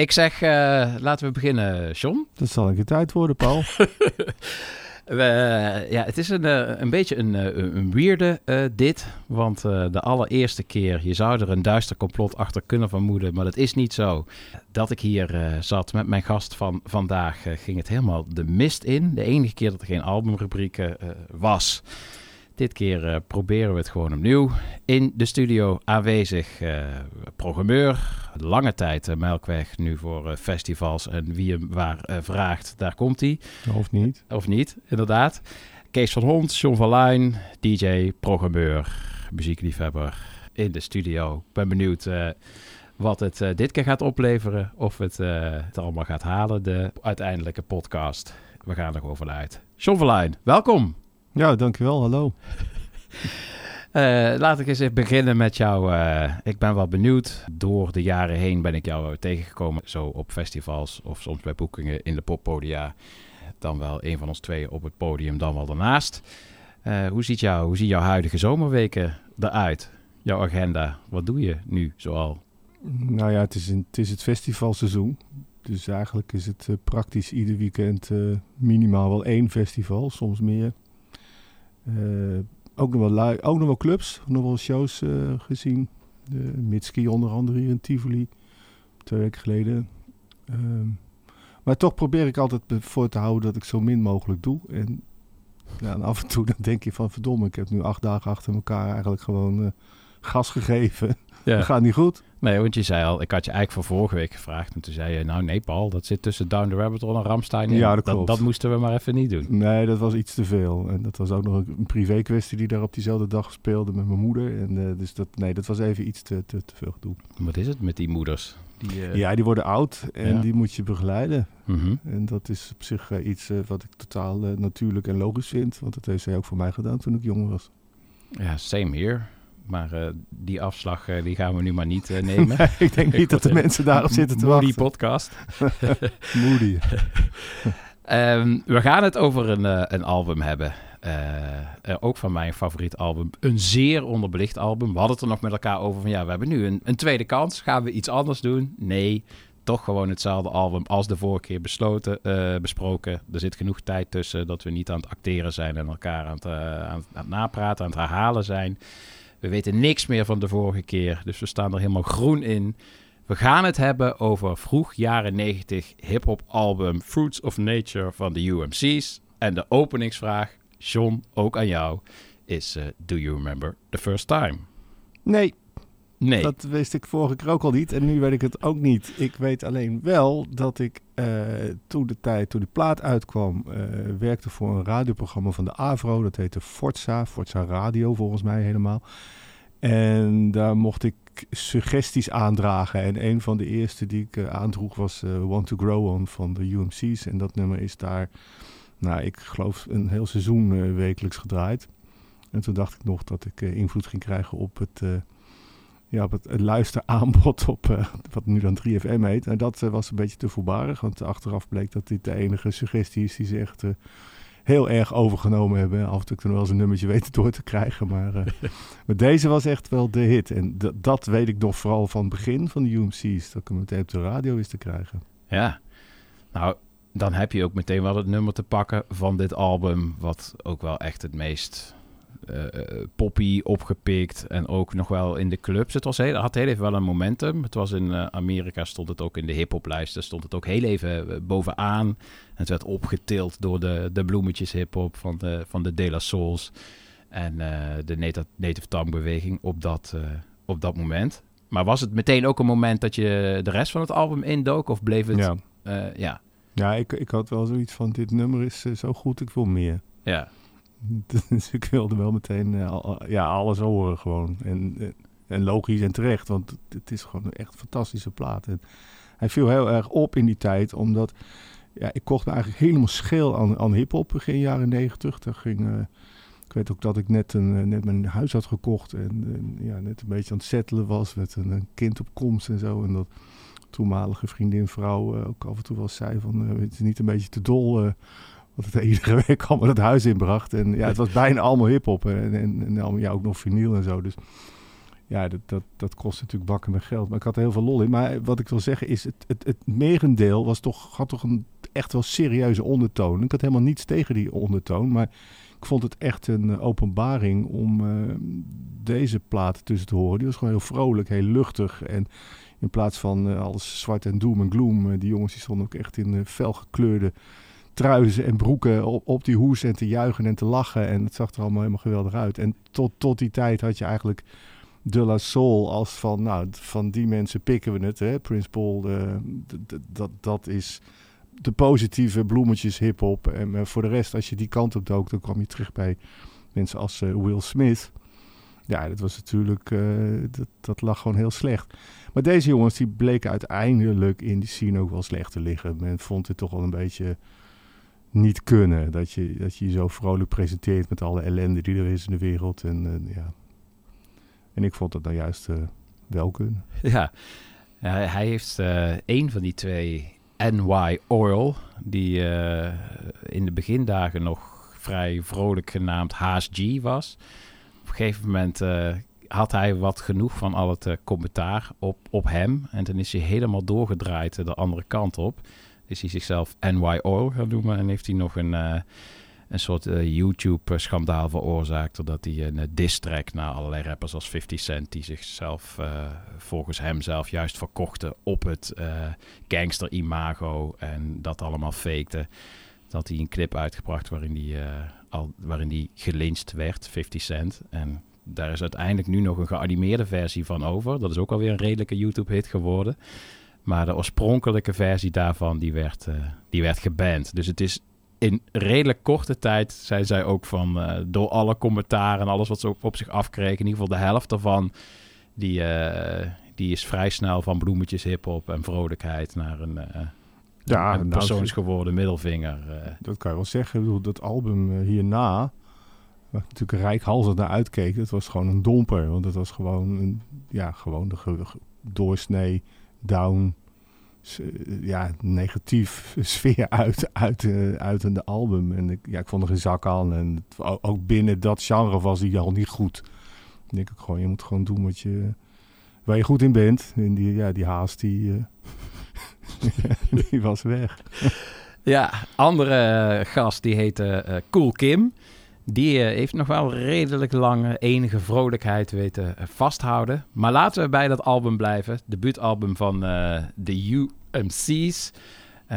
Ik zeg, eh, laten we beginnen, John. Dat zal een keer tijd worden, Paul. We- ja, het is een, eh, een beetje een, eh, een weirde eh, dit. Want eh, de allereerste keer, je zou er een duister complot achter kunnen vermoeden, maar dat is niet zo. Dat ik hier eh, zat met mijn gast van vandaag, eh, ging het helemaal de mist in. De enige keer dat er geen albumrubriek eh, was. Dit keer eh, proberen we het gewoon opnieuw. In de studio aanwezig eh, programmeur. Lange tijd eh, Melkweg, nu voor festivals. En wie hem waar vraagt, daar komt hij. Of niet. Of niet, inderdaad. Kees van Hond, John van Luijn, DJ, programmeur, muziekliefhebber in de studio. Ik ben benieuwd wat het dit keer gaat opleveren. Of het, het allemaal gaat halen, de uiteindelijke podcast. We gaan er gewoon vanuit. John van Luijn, welkom. Ja, dankjewel. Hallo. Eh, laat ik eens even beginnen met jou. eh, ik ben wel benieuwd. Door de jaren heen ben ik jou tegengekomen. Zo op festivals of soms bij boekingen in de poppodia. Dan wel een van ons tweeën op het podium, dan wel daarnaast. Eh, hoe, ziet jou, hoe zien jouw huidige zomerweken eruit? Jouw agenda, wat doe je nu zoal? Nou ja, het is, een, het is het festivalseizoen. Dus eigenlijk is het praktisch ieder weekend minimaal wel één festival, soms meer. Eh, ook, nog wel ook nog wel clubs, nog wel shows eh, gezien. De Mitski onder andere hier in Tivoli, twee weken geleden. Ehm, maar toch probeer ik altijd voor te houden dat ik zo min mogelijk doe. En, ja, en af en toe dan denk je van verdomme, ik heb nu acht dagen achter elkaar eigenlijk gewoon eh, gas gegeven. Dat gaat niet goed. Nee, want je zei al, ik had je eigenlijk voor vorige week gevraagd. En toen zei je, nou nee Paul, dat zit tussen Down the Rabbit Hole en Ramstein in. Ja, dat dat, klopt. dat moesten we maar even niet doen. Nee, dat was iets te veel. En dat was ook nog een, privé kwestie die daar op diezelfde dag speelde met mijn moeder. En eh, dus dat, nee, dat was even iets te, te, te veel gedoe. Wat is het met die moeders? Die, eh, Ja, die worden oud en Ja. die moet je begeleiden. mhm. En dat is op zich eh, iets wat ik totaal natuurlijk en logisch vind. Want dat heeft zij ook voor mij gedaan toen ik jong was. Ja, same here. Maar eh, die afslag eh, die gaan we nu maar niet eh, nemen. ik denk niet dat de mensen daarop zitten te Moody wachten. podcast. Moody. Ehm, we gaan het over een, een album hebben. Ook van mijn favoriet album. Een zeer onderbelicht album. We hadden het er nog met elkaar over van ja, we hebben nu een, een tweede kans. Gaan we iets anders doen? Nee, toch gewoon hetzelfde album als de vorige keer besloten, besproken. Er zit genoeg tijd tussen dat we niet aan het acteren zijn en elkaar aan het, aan, aan het napraten, aan het herhalen zijn. We weten niks meer van de vorige keer, dus we staan er helemaal groen in. We gaan het hebben over vroeg jaren 90 hip-hop album Fruits of Nature van de UMC's. En de openingsvraag, John, ook aan jou, is: eh, Do you remember the first time? Nee, Nee. Dat wist ik vorige keer ook al niet en nu weet ik het ook niet. Ik weet alleen wel dat ik eh, toen de tijd, toen die plaat uitkwam, eh, werkte voor een radioprogramma van de Avro. Dat heette Forza, Forza Radio volgens mij helemaal. En daar mocht ik suggesties aandragen. En een van de eerste die ik eh, aandroeg was Want to Grow On van de UMC's. En dat nummer is daar, nou ik geloof een heel seizoen wekelijks gedraaid. En toen dacht ik nog dat ik invloed ging krijgen op het... ja, op het, het luisteraanbod op eh, wat nu dan 3FM heet. En dat eh, was een beetje te voorbarig, want achteraf bleek dat dit de enige suggestie is die ze echt eh, heel erg overgenomen hebben. Af en toe nog wel eens een nummertje weten door te krijgen, maar, maar deze was echt wel de hit. En dat weet ik nog vooral van het begin van de UMC's, dat ik hem meteen op de radio wist te krijgen. Ja. Nou, dan heb je ook meteen wel het nummer te pakken van dit album, wat ook wel echt het meest poppy opgepikt en ook nog wel in de clubs. Het was heel, had heel even wel een momentum. Het was in eh, Amerika, stond het ook in de hip-hoplijsten, stond het ook heel even eh, bovenaan. En het werd opgetild door de, de bloemetjes hip-hop van de, van de De La Souls en eh, de native, native tongue beweging op dat, eh, op dat moment. Maar was het meteen ook een moment dat je de rest van het album indook? Of bleef het... Ja, eh, ja, ja ik, ik had wel zoiets van, dit nummer is eh, zo goed, ik wil meer. ja. Dus ik wilde wel meteen eh, ja, alles horen gewoon. En, eh, en logisch en terecht, want het- is gewoon een echt fantastische plaat. En hij viel heel erg op in die tijd, omdat ja, ik kocht me eigenlijk helemaal scheel aan, aan hip-hop begin jaren negentig. Daar ging, eh, ik weet ook dat ik net, een, net mijn huis had gekocht en, ja, net een beetje aan het settelen was met een, een kind op komst en zo. En dat toenmalige vriendin, vrouw ook af en toe wel zei van, het is niet een beetje te dol... wat het iedere week allemaal het huis inbracht. En ja, het was bijna allemaal hip-hop. En, en, en ja, ook nog vinyl en zo. Dus ja, dat, dat, dat kost natuurlijk bakken met geld. Maar ik had heel veel lol in. Maar wat ik wil zeggen is, het, het, het merendeel was toch, had toch een echt wel serieuze ondertoon. Ik had helemaal niets tegen die ondertoon. Maar ik vond het echt een eh, openbaring om eh, deze plaat tussen te horen. Die was gewoon heel vrolijk, heel luchtig. En in plaats van eh, alles zwart en doom en gloom. die jongens die stonden ook echt in eh, felgekleurde truizen en broeken op, op die hoes en te juichen en te lachen. En het zag er allemaal helemaal geweldig uit. En tot, tot die tijd had je eigenlijk De La Soul als van, nou, van die mensen pikken we het. Hè? Prince Paul, eh, dat, dat is de positieve bloemetjes hip-hop. En eh, voor de rest, als je die kant op dook, dan kwam je terug bij mensen als eh, Will Smith. Ja, dat was natuurlijk, dat, dat lag gewoon heel slecht. Maar deze jongens, die bleken uiteindelijk in die scene ook wel slecht te liggen. Men vond het toch wel een beetje niet kunnen. Dat je dat je, zo vrolijk presenteert met alle ellende die er is in de wereld. En, eh, ja. en ik vond het nou juist eh, wel kunnen. Ja, hij heeft eh een van die twee NY Oil, die eh, in de begindagen nog vrij vrolijk genaamd Haas G was. Op een gegeven moment eh, had hij wat genoeg van al het eh, commentaar op, op hem. En toen is hij helemaal doorgedraaid eh, de andere kant op. Is hij zichzelf NY Oil gaan noemen en heeft hij nog een, eh, een soort eh, YouTube-schandaal veroorzaakt. Doordat hij een uh, diss-track naar allerlei rappers als 50 Cent... die zichzelf volgens hemzelf juist verkochten op het gangster-imago... en dat allemaal fakte. Dat hij een clip uitgebracht waarin hij, al, waarin gelyncht werd, 50 Cent. En daar is uiteindelijk nu nog een geanimeerde versie van over. Dat is ook alweer een redelijke YouTube-hit geworden... Maar de oorspronkelijke versie daarvan, die werd, uh, die werd geband. Dus het is in redelijk korte tijd zijn zij ook van... Uh, door alle commentaar en alles wat ze op, op zich afkregen... in ieder geval de helft daarvan... die, uh, die is vrij snel van bloemetjes hiphop en vrolijkheid... naar een, ja, een persoons geworden middelvinger. Dat kan je wel zeggen. Ik bedoel, dat album hierna... waar ik natuurlijk rijkhalsend naar uitkeek... dat was gewoon een domper. Want het was gewoon, een, ja, gewoon de doorsnee down, ja, negatief sfeer uit, uit, uh, uit een album. En ik, ja, ik vond er geen zak aan. En ook binnen dat genre was die al niet goed. Ik denk ik gewoon, je moet gewoon doen wat je, waar je goed in bent. En die, ja, die haast, die, uh, die was weg. Ja, andere gast die heette uh, Cool Kim. Die uh, heeft nog wel redelijk lang enige vrolijkheid weten uh, vasthouden. Maar laten we bij dat album blijven. Debuutalbum van de UMC's.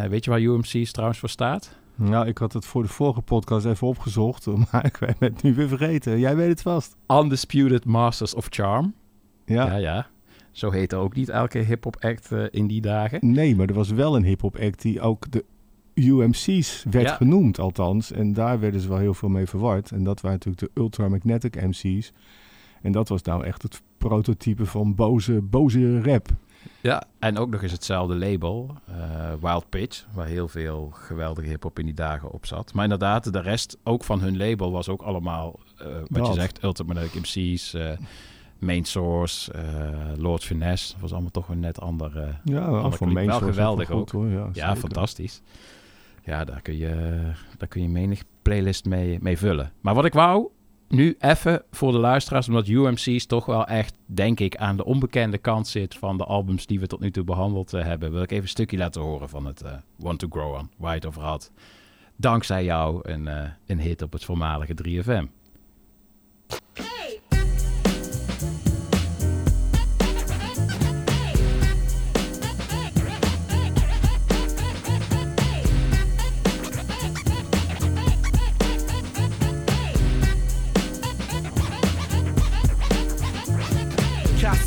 weet je waar UMC's trouwens voor staat? Nou, ik had het voor de vorige podcast even opgezocht. Maar ik ben het nu weer vergeten. Jij weet het vast. Undisputed Masters of Charm. Ja, ja. ja. Zo heette ook niet elke hip-hop act in die dagen. Nee, maar er was wel een hip-hop act die ook de UMC's werd ja. genoemd, althans. En daar werden ze wel heel veel mee verward. En dat waren natuurlijk de Ultramagnetic MC's. En dat was nou echt het prototype van boze, boze rap. Ja, en ook nog eens hetzelfde label, uh, Wild Pitch, waar heel veel geweldige hip-hop in die dagen op zat. Maar inderdaad, de rest ook van hun label was ook allemaal, uh, wat dat. je zegt, Ultramagnetic MC's, uh, Main Source, Lord Finesse. Dat was allemaal toch een net andere. Ja, wel, andere voor Main wel Source geweldig goed, ook. Hoor. Ja, ja fantastisch. Ja, daar kun je, daar kun je menig playlist mee, mee vullen. Maar wat ik wou, nu even voor de luisteraars, omdat UMC's toch wel echt, denk ik, aan de onbekende kant zit van de albums die we tot nu toe behandeld uh, hebben, wil ik even een stukje laten horen van het uh, Want to Grow On, waar je het over had. Dankzij jou een, uh, een hit op het voormalige 3FM. Hey.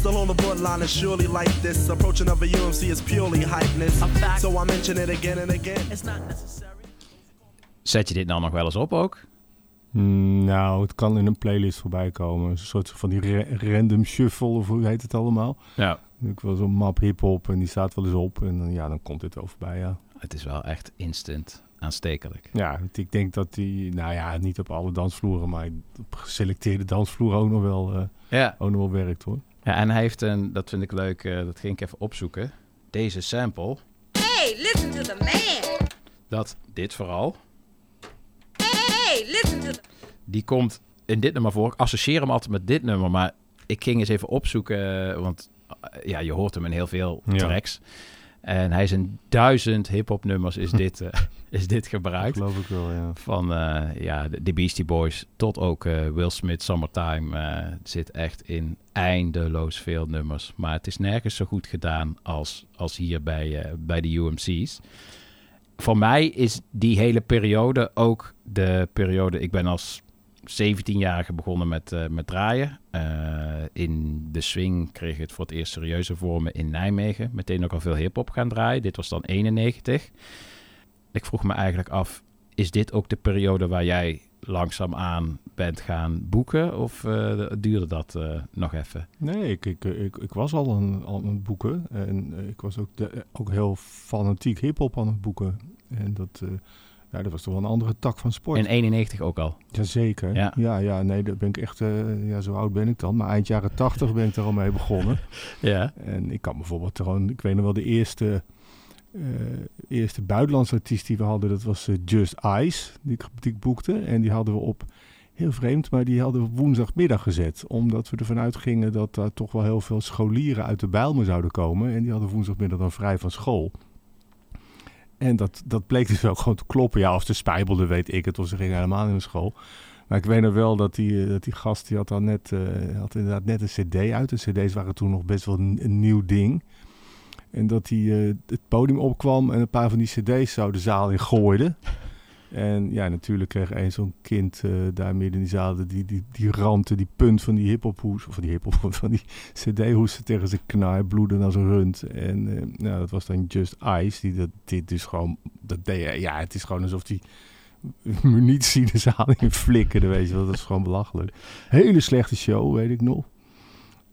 Still on the borderline is surely like this. Approaching of a UMC is purely hypeness. So I mention it again and again. It's not necessary. Zet je dit nou nog wel eens op ook? Mm, nou, het kan in een playlist voorbij komen. Een soort van die ra random shuffle, of hoe heet het allemaal? Ja. Ik wil zo'n map hip-hop en die staat wel eens op. En dan, ja, dan komt dit wel voorbij, ja. Het is wel echt instant aanstekelijk. Ja, ik denk dat die, nou ja, niet op alle dansvloeren, maar op geselecteerde dansvloeren ook nog wel, uh, ja. ook nog wel werkt hoor. Ja, en hij heeft een, dat vind ik leuk, uh, dat ging ik even opzoeken. Deze sample. Hey, listen to the man. Dat, dit vooral. Hey, listen to the... Die komt in dit nummer voor. Ik associeer hem altijd met dit nummer, maar ik ging eens even opzoeken, eh, want eh, ja, je hoort hem in heel veel Ja. En hij is in duizend hip-hop nummers is dit, eh, is dit gebruikt. geloof ik wel, ja. Van eh, ja, de, Beastie Boys tot ook eh, Will Smith, Summertime. zit echt in eindeloos veel nummers. Maar het is nergens zo goed gedaan als, als hier bij, bij de UMC's. Voor mij is die hele periode ook de periode... Ik ben als 17-jarige begonnen met, eh, met draaien. Eh, in de swing kreeg ik het voor het eerst serieuze vormen in Nijmegen. Meteen ook al veel hip-hop gaan draaien. Dit was dan 91. Ik vroeg me eigenlijk af, is dit ook de periode waar jij langzaamaan bent gaan boeken? Of eh, duurde dat nog even? Nee, ik, ik, ik, ik was al aan, aan het boeken. En ik was ook, ook heel fanatiek hip-hop aan het boeken. En dat, ja, dat was toch wel een andere tak van sport. In 91 ook al. Jazeker. Ja. Ja. ja, nee, daar ben ik echt, eh, ja, zo oud ben ik dan. Maar eind jaren tachtig ben ik er al mee begonnen. Ja. En ik kan bijvoorbeeld gewoon, ik weet nog wel de eerste, eh, eerste buitenlandse artiest die we hadden, dat was eh, Just Ice, die ik, die ik boekte. En die hadden we op, heel vreemd, maar die hadden we woensdagmiddag gezet. Omdat we ervan uitgingen dat daar toch wel heel veel scholieren uit de Bijlmer zouden komen. En die hadden woensdagmiddag dan vrij van school. En dat, dat bleek dus wel gewoon te kloppen. Ja, of ze spijbelden, weet ik het, of ze gingen helemaal niet naar school. Maar ik weet nog wel dat die, eh, dat die gast, die had dan net, eh, had inderdaad net een cd uit. De cd's waren toen nog best wel een, nieuw ding. En dat hij eh, het podium opkwam en een paar van die cd's zo de zaal in gooide. En ja, natuurlijk kreeg een zo'n kind eh, daar midden in die zaal die, die, die die punt van die hiphophoes, of van die hiphop, van die cd-hoesten tegen zijn knar, bloeden als een rund. En eh, nou, dat was dan Just Ice, die dat, dit dus gewoon, dat ja, het is gewoon alsof die munitie de zaal in flikkerde, weet je wel. Dat is gewoon belachelijk. Hele slechte show, weet ik nog.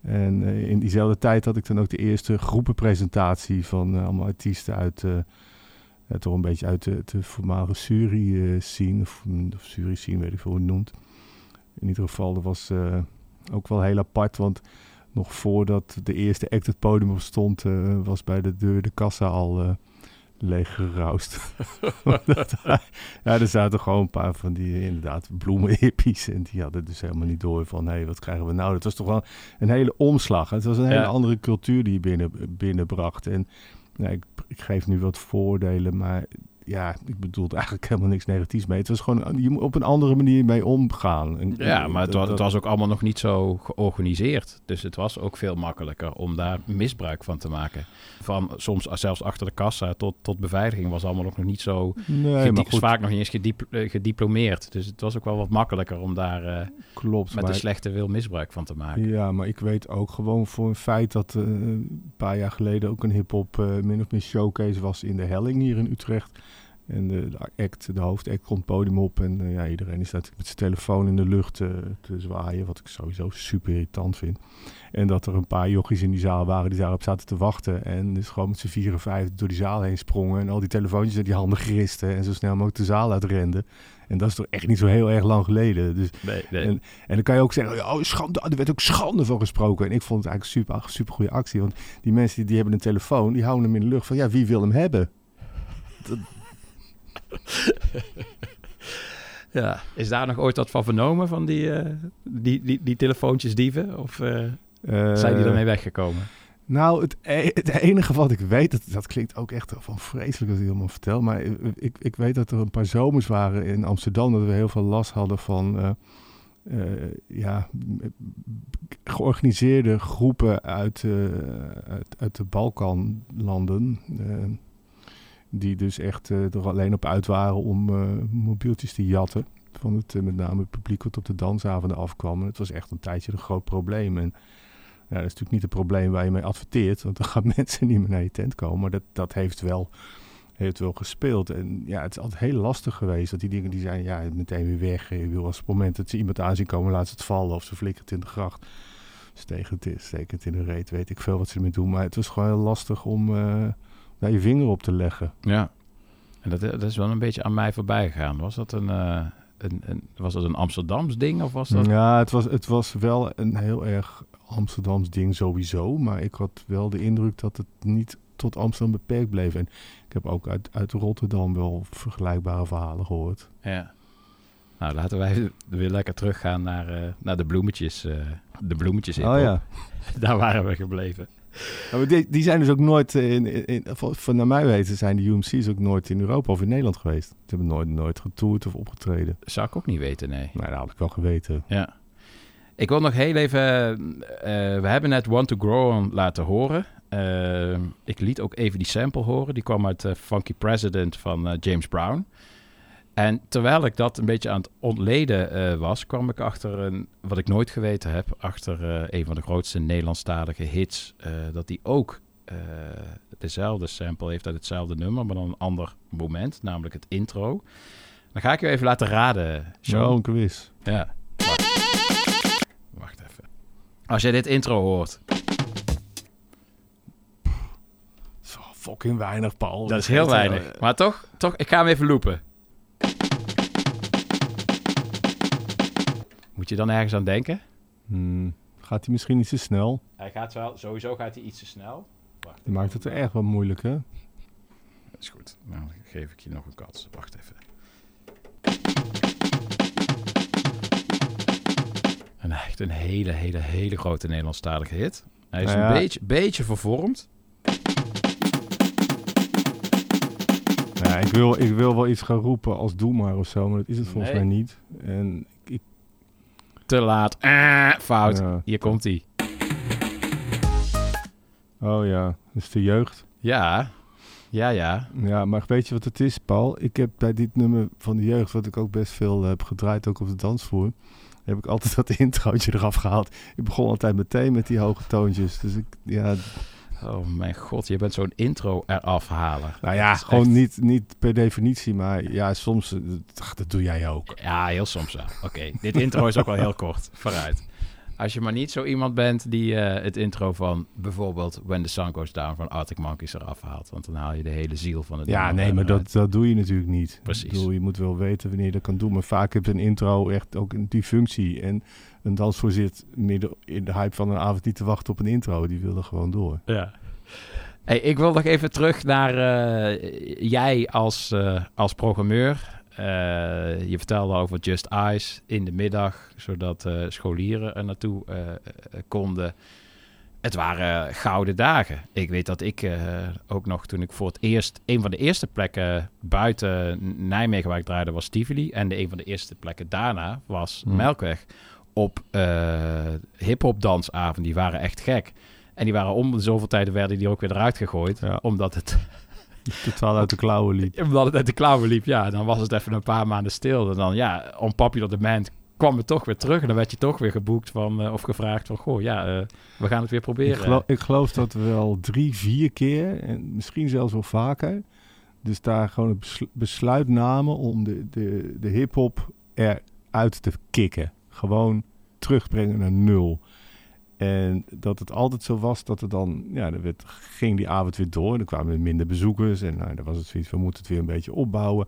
En eh, in diezelfde tijd had ik dan ook de eerste groepenpresentatie van allemaal artiesten uit, eh, ja, toch een beetje uit de, de voormalige Suri-scene, of, of Suri-scene, weet ik veel hoe het noemt. In ieder geval, dat was eh, ook wel heel apart, want nog voordat de eerste act het podium op stond, eh, was bij de deur de kassa al eh leeg geroust. ja, er zaten gewoon een paar van die eh, inderdaad bloemenhippies en die hadden dus helemaal niet door van, hé, wat krijgen we nou? Het was toch wel een hele omslag. Het was een hele Ja. andere cultuur die je binnen, binnenbracht. En ja, ik, ik geef nu wat voordelen, maar ja, ik bedoel eigenlijk helemaal niks negatiefs mee. Het was gewoon, je moet op een andere manier mee omgaan. En, Ja, maar het dat- het was ook allemaal nog niet zo georganiseerd. Dus het was ook veel makkelijker om daar misbruik van te maken. Van soms zelfs achter de kassa tot, tot beveiliging was allemaal nog niet zo... Nee, maar goed. vaak nog niet eens eh, gediplomeerd. Dus het was ook wel wat makkelijker om daar eh, Klopt, met de slechte wil misbruik van te maken. Ja, maar ik weet ook gewoon voor een feit dat eh, een paar jaar geleden ook een hip-hop min of meer showcase was in de Helling hier in Utrecht. En de, de act, de hoofdact komt het podium op en eh, ja, iedereen is natuurlijk met zijn telefoon in de lucht eh, te zwaaien, wat ik sowieso super irritant vind. En dat er een paar jochies in die zaal waren die daarop zaten te wachten en dus gewoon met z'n vier vijf door die zaal heen sprongen en al die telefoontjes in die handen gristen en zo snel mogelijk de zaal uitrenden. En dat is toch echt niet zo heel erg lang geleden. Dus, Nee, nee. En, en dan kan je ook zeggen, oh, schande, er werd ook schande van gesproken. En ik vond het eigenlijk super, super goede actie. Want die mensen die, die hebben een telefoon, die houden hem in de lucht van, ja, wie wil hem hebben? Ja. Is daar nog ooit wat van vernomen van die, eh, die, die, die telefoontjes dieven? Of eh, zijn die ermee weggekomen? Nou, het, e- het enige wat ik weet, dat, dat klinkt ook echt van vreselijk als ik het allemaal vertel. Maar ik, ik weet dat er een paar zomers waren in Amsterdam, dat we heel veel last hadden van eh, eh, ja, georganiseerde groepen uit, eh, uit, uit de Balkanlanden. Die dus echt eh, er alleen op uit waren om eh, mobieltjes te jatten. Van het, eh, met name het publiek wat op de dansavonden afkwam. En het was echt een tijdje een groot probleem. En ja, dat is natuurlijk niet een probleem waar je mee adverteert, want dan gaan mensen niet meer naar je tent komen. Maar dat, dat heeft, wel, heeft wel gespeeld. En ja, het is altijd heel lastig geweest dat die dingen die zijn ja, meteen weer weg. Je wil als het moment dat ze iemand aan zien komen, laat ze het vallen of ze flikkert in de gracht. Steken het, het in de reet, weet ik veel wat ze ermee doen. Maar het was gewoon heel lastig om daar je vinger op te leggen. Ja. En dat, dat is wel een beetje aan mij voorbij gegaan. Was dat een, eh, een, een, was dat een Amsterdams ding of was dat... Ja, het was, het was wel een heel erg Amsterdams ding sowieso. Maar ik had wel de indruk dat het niet tot Amsterdam beperkt bleef. En ik heb ook uit, uit Rotterdam wel vergelijkbare verhalen gehoord. Ja. Nou, laten wij weer lekker teruggaan naar, eh, naar de bloemetjes. eh, de bloemetjes Oh ja. Daar waren we gebleven. Maar die, die zijn dus ook nooit, eh, in, in, in, van, naar mij weten, zijn de UMC's ook nooit in Europa of in Nederland geweest. Ze hebben nooit, nooit getoerd of opgetreden. Zou ik ook niet weten, nee. Maar dat had ik wel geweten. Ja. Ik wil nog heel even... eh, we hebben net Want to Grow On laten horen. Eh, ik liet ook even die sample horen. Die kwam uit eh, Funky President van eh, James Brown. En terwijl ik dat een beetje aan het ontleden eh, was... kwam ik achter een, wat ik nooit geweten heb... achter eh, een van de grootste Nederlandstalige hits... eh, dat die ook dezelfde sample heeft uit hetzelfde nummer... maar dan een ander moment, namelijk het intro. Dan ga ik je even laten raden, Sean. Een quiz. Ja. Wacht. Wacht even. Als je dit intro hoort. Zo fucking weinig, Paul. Dat is heel weinig. Maar toch, toch, ik ga hem even loopen. Moet je dan ergens aan denken? hmm, gaat hij misschien iets te snel? Hij gaat wel, sowieso gaat hij iets te snel. Wacht. Die maakt het er echt wel moeilijk, hè? Dat is goed. Nou, dan geef ik je nog een kans. Wacht even. En echt een hele, hele, hele grote Nederlandstalige hit. Hij is Nou ja. een beetje, beetje vervormd. Ja, ik, wil, ik wil wel iets gaan roepen als doe maar of zo, maar dat is het volgens Nee. mij niet. En ik, Te laat. Ah, fout. Ja. Hier komt hij. oh ja, dat is de jeugd. Ja, ja, ja. Ja, maar weet je wat het is, Paul? Ik heb bij dit nummer van de jeugd, wat ik ook best veel heb gedraaid, ook op de dansvloer, heb ik altijd dat introotje eraf gehaald. Ik begon altijd meteen met die hoge toontjes. Dus ik, ja, Oh mijn god, je bent zo'n intro eraf halen. nou ja, gewoon echt- niet, niet per definitie, maar ja, soms, eh, dat, doe jij ook. Ja, heel soms wel. Oké, dit intro is ook wel heel kort. Vooruit. Als je maar niet zo iemand bent die eh, het intro van bijvoorbeeld When the Sun Goes Down van Arctic Monkeys eraf haalt. Want dan haal je de hele ziel van het Ja, nee, maar dat, dat doe je natuurlijk niet. Precies. Ik bedoel, je moet wel weten wanneer je dat kan doen. Maar vaak heb je een intro echt ook in die functie. En een dansvoer zit midden in de hype van een avond niet te wachten op een intro. Die wil er gewoon door. Ja. Hey, ik wil nog even terug naar eh, jij als, eh, als programmeur. Eh, je vertelde over Just Eyes in de middag, zodat scholieren er naartoe konden. Het waren gouden dagen. Ik weet dat ik ook nog toen ik voor het eerst... Een van de eerste plekken buiten Nijmegen waar ik draaide was Tivoli. En de, een van de eerste plekken daarna was Hmm. Melkweg. Op eh hip-hop dansavond. Die waren echt gek. En die waren om de zoveel tijden werden die ook weer eruit gegooid. Ja. Omdat, het, Totaal uit de klauwen liep. omdat het uit de klauwen liep. Ja, dan was het even een paar maanden stil. En dan, ja, on popular demand kwam het toch weer terug. En dan werd je toch weer geboekt van, eh, of gevraagd van... Goh, ja, eh, we gaan het weer Ik, proberen. geloof, ik geloof dat we wel drie, vier keer, en misschien zelfs wel vaker, dus daar gewoon het beslu- besluit namen om de, de, de hip-hop eruit te kicken. Gewoon terugbrengen naar nul. En dat het altijd zo was dat er dan, ja, dan werd, ging die avond weer door. En dan kwamen er minder bezoekers. En nou, dan was het zoiets, we moeten het weer een beetje opbouwen.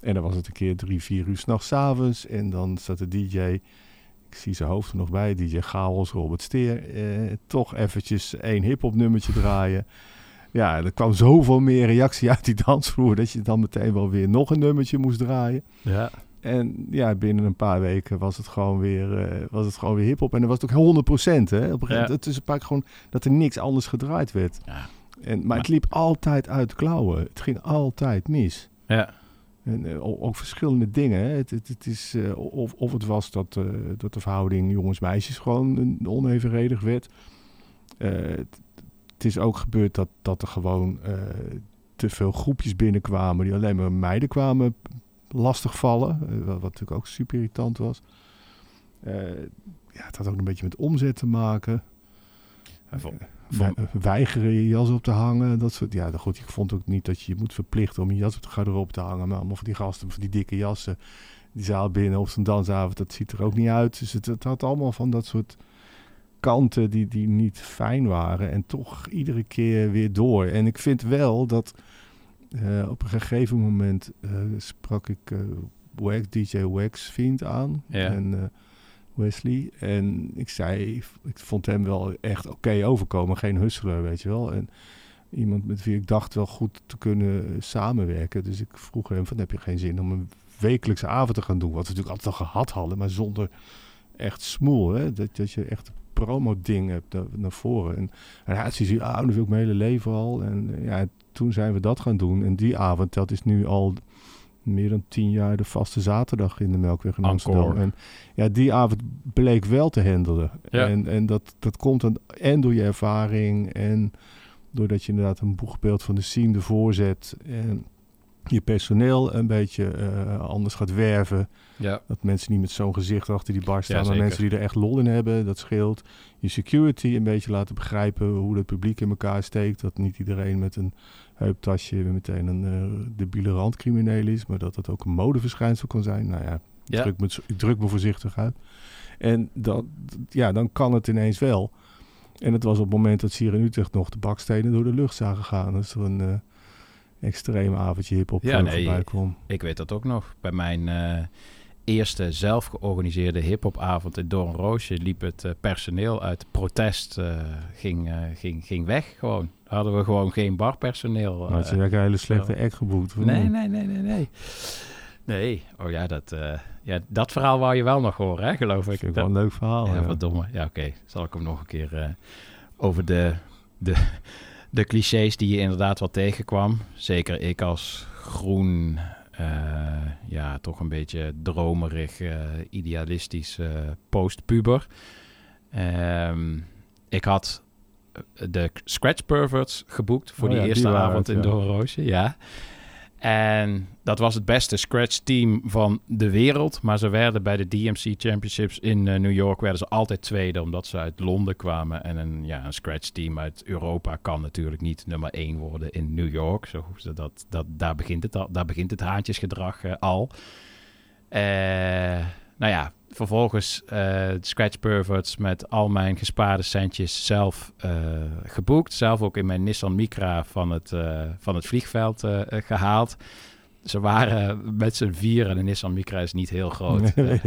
En dan was het een keer drie, vier uur s'nachts avonds. En dan zat de DJ, ik zie zijn hoofd er nog bij, DJ Chaos, Robert Steer, eh, toch eventjes één hip-hop nummertje draaien. Ja, er kwam zoveel meer reactie uit die dansvloer dat je dan meteen wel weer nog een nummertje moest draaien. Ja. En ja, binnen een paar weken was het gewoon weer, eh, was het gewoon weer hip-hop. En dan was het ook 100%. Hè? Op een gegeven moment, Ja. het is een paar keer gewoon dat er niks anders gedraaid werd. Ja. En, maar, het liep altijd uit klauwen. Het ging altijd mis. Ja. En eh, ook verschillende dingen. Hè. Het, het, het is, eh, of, of het was dat, dat de verhouding jongens-meisjes gewoon onevenredig werd. Het, het is ook gebeurd dat, dat er gewoon te veel groepjes binnenkwamen die alleen maar meiden kwamen lastigvallen. eh, wat, natuurlijk ook super irritant was. Eh, ja, het had ook een beetje met omzet te maken. En voor- Wij- weigeren je jas op te hangen. Dat soort, ja, goed, ik vond ook niet dat je je moet verplichten om je jas op de garderobe te hangen. Maar allemaal van die gasten, van die dikke jassen, die zaal binnen op zo'n dansavond, dat ziet er ook niet uit. Dus het, het had allemaal van dat soort kanten die, die niet fijn waren. En toch iedere keer weer door. En ik vind wel dat eh, op een gegeven moment eh, sprak ik eh, Wax, DJ Wax Vriend aan. Ja. En Wesley. En ik zei, ik vond hem wel echt oké overkomen. Geen hustler, weet je wel. En iemand met wie ik dacht wel goed te kunnen samenwerken. Dus ik vroeg hem van heb je geen zin om een wekelijkse avond te gaan doen? Wat we natuurlijk altijd al gehad hadden, maar zonder echt smoel. Hè? Dat, dat je echt promo-ding hebt naar, naar voren. En, ze zei, ah, dat wil ik mijn hele leven al. En ja, toen zijn we dat gaan doen. En die avond, dat is nu al meer dan tien jaar de vaste zaterdag in de Melkweg in Amsterdam. Encore. En ja, die avond bleek wel te handelen. Ja. En, en dat, dat komt dan, en door je ervaring en doordat je inderdaad een boegbeeld van de scene ervoor zet en je personeel een beetje eh, anders gaat werven. Ja. Dat mensen niet met zo'n gezicht achter die bar staan, Ja, maar mensen die er echt lol in hebben, dat scheelt. Je security een beetje laten begrijpen hoe het publiek in elkaar steekt. Dat niet iedereen met een heuptasje meteen een eh debiele randcrimineel is, maar dat het ook een modeverschijnsel kan zijn. Nou ja, druk, me, ik druk me voorzichtig uit. En dat, ja, dan kan het ineens wel. En het was op het moment dat Sier en Utrecht nog de bakstenen door de lucht zagen gaan. Dat er een eh extreem avondje hip-hop Ja, eh, nee, voorbij kwam. Ik weet dat ook nog. Bij mijn eerste zelf georganiseerde hip-hopavond in Doornroosje liep het personeel uit protest ging, ging, ging weg. Gewoon. Hadden we gewoon geen barpersoneel. Het is eh. eigenlijk een hele slechte act geboekt. Nee, nee, nee, nee, nee. Nee, oh ja, dat, eh, ja, dat verhaal wou je wel nog horen, hè, geloof ik. Vind ik wel een leuk verhaal. Ja, ja. verdomme. Ja, oké. Zal ik hem nog een keer eh, over de, de, de clichés die je inderdaad wel tegenkwam. Zeker ik als groen, ja, toch een beetje dromerig, idealistisch postpuber. Ehm, ik had de Scratch Perverts geboekt voor Oh die ja, eerste avond het, in ja. Doornroosje, ja. En dat was het beste scratch team van de wereld. Maar ze werden bij de DMC Championships in eh, New York werden ze altijd tweede, omdat ze uit Londen kwamen. En een, ja, een scratch team uit Europa kan natuurlijk niet nummer één worden in New York. Zo, dat, dat, daar, begint het al, daar begint het haantjesgedrag eh, al. Eh, nou ja, vervolgens de Scratch Perverts met al mijn gespaarde centjes zelf eh, geboekt. Zelf ook in mijn Nissan Micra van het, eh, van het vliegveld eh, eh, gehaald. Ze waren met z'n vier en de Nissan Micra is niet heel groot. Nee,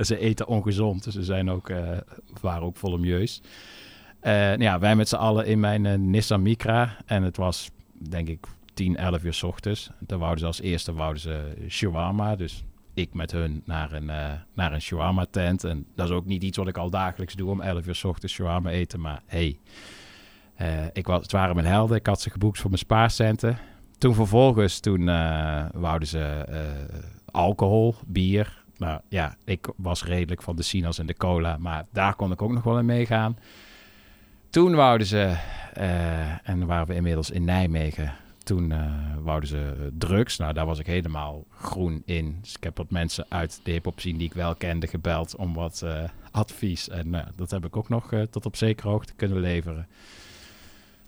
ze eten ongezond, dus ze zijn ook, waren ook volumieus. Nou ja, wij met z'n allen in mijn Nissan Micra. En het was, denk ik, 10, 11 uur s ochtends. Toen wouden ze als eerste wouden ze shawarma. Dus ik met hun naar een, eh, naar een shawarma tent. En dat is ook niet iets wat ik al dagelijks doe om 11 uur s ochtends shawarma eten. Maar hey, eh, ik was, het waren mijn helden. Ik had ze geboekt voor mijn spaarcenten. Toen vervolgens, toen eh, wouden ze alcohol, bier. Nou ja, ik was redelijk van de sinaas en de cola. Maar daar kon ik ook nog wel in meegaan. Toen wouden ze, en waren we inmiddels in Nijmegen. Toen eh, wouden ze eh, drugs. Nou, daar was ik helemaal groen in. Dus ik heb wat mensen uit de hip-hop scene die ik wel kende gebeld om wat eh, advies. En dat heb ik ook nog tot op zekere hoogte kunnen leveren.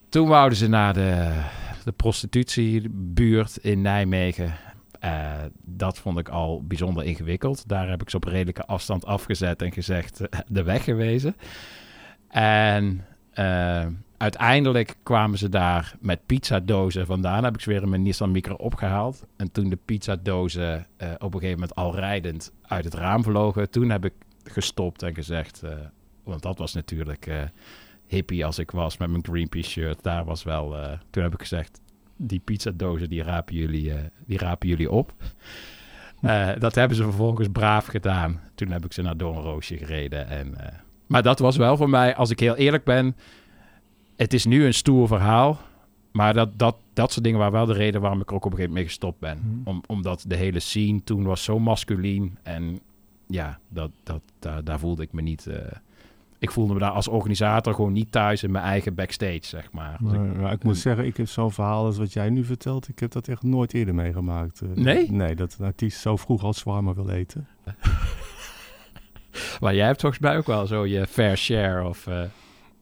Toen wouden ze naar de, de prostitutiebuurt in Nijmegen. Dat vond ik al bijzonder ingewikkeld. Daar heb ik ze op redelijke afstand afgezet en gezegd de weg gewezen. En uiteindelijk kwamen ze daar met pizzadozen vandaan. Heb ik ze weer in mijn Nissan Micro opgehaald. En toen de pizzadozen eh, op een gegeven moment al rijdend uit het raam vlogen, toen heb ik gestopt en gezegd, eh, want dat was natuurlijk eh, hippie als ik was met mijn Greenpeace shirt. Daar was wel, toen heb ik gezegd, die pizzadozen die rapen jullie, die rapen jullie op. Dat hebben ze vervolgens braaf gedaan. Toen heb ik ze naar Doornroosje gereden. En, maar dat was wel voor mij, als ik heel eerlijk ben, het is nu een stoer verhaal. Maar dat, dat, dat soort dingen waren wel de reden waarom ik er ook op een gegeven moment mee gestopt ben. Om, omdat de hele scene toen was zo masculien. En ja, dat, dat, daar, daar voelde ik me niet... eh, ik voelde me daar als organisator gewoon niet thuis in mijn eigen backstage, zeg maar. Dus ik- moet zeggen, ik heb zo'n verhaal als wat jij nu vertelt. Ik heb dat echt nooit eerder meegemaakt. eh. Nee? Nee, dat een artiest zo vroeg al zwarmer wil eten. Maar jij hebt volgens mij ook wel zo je fair share of eh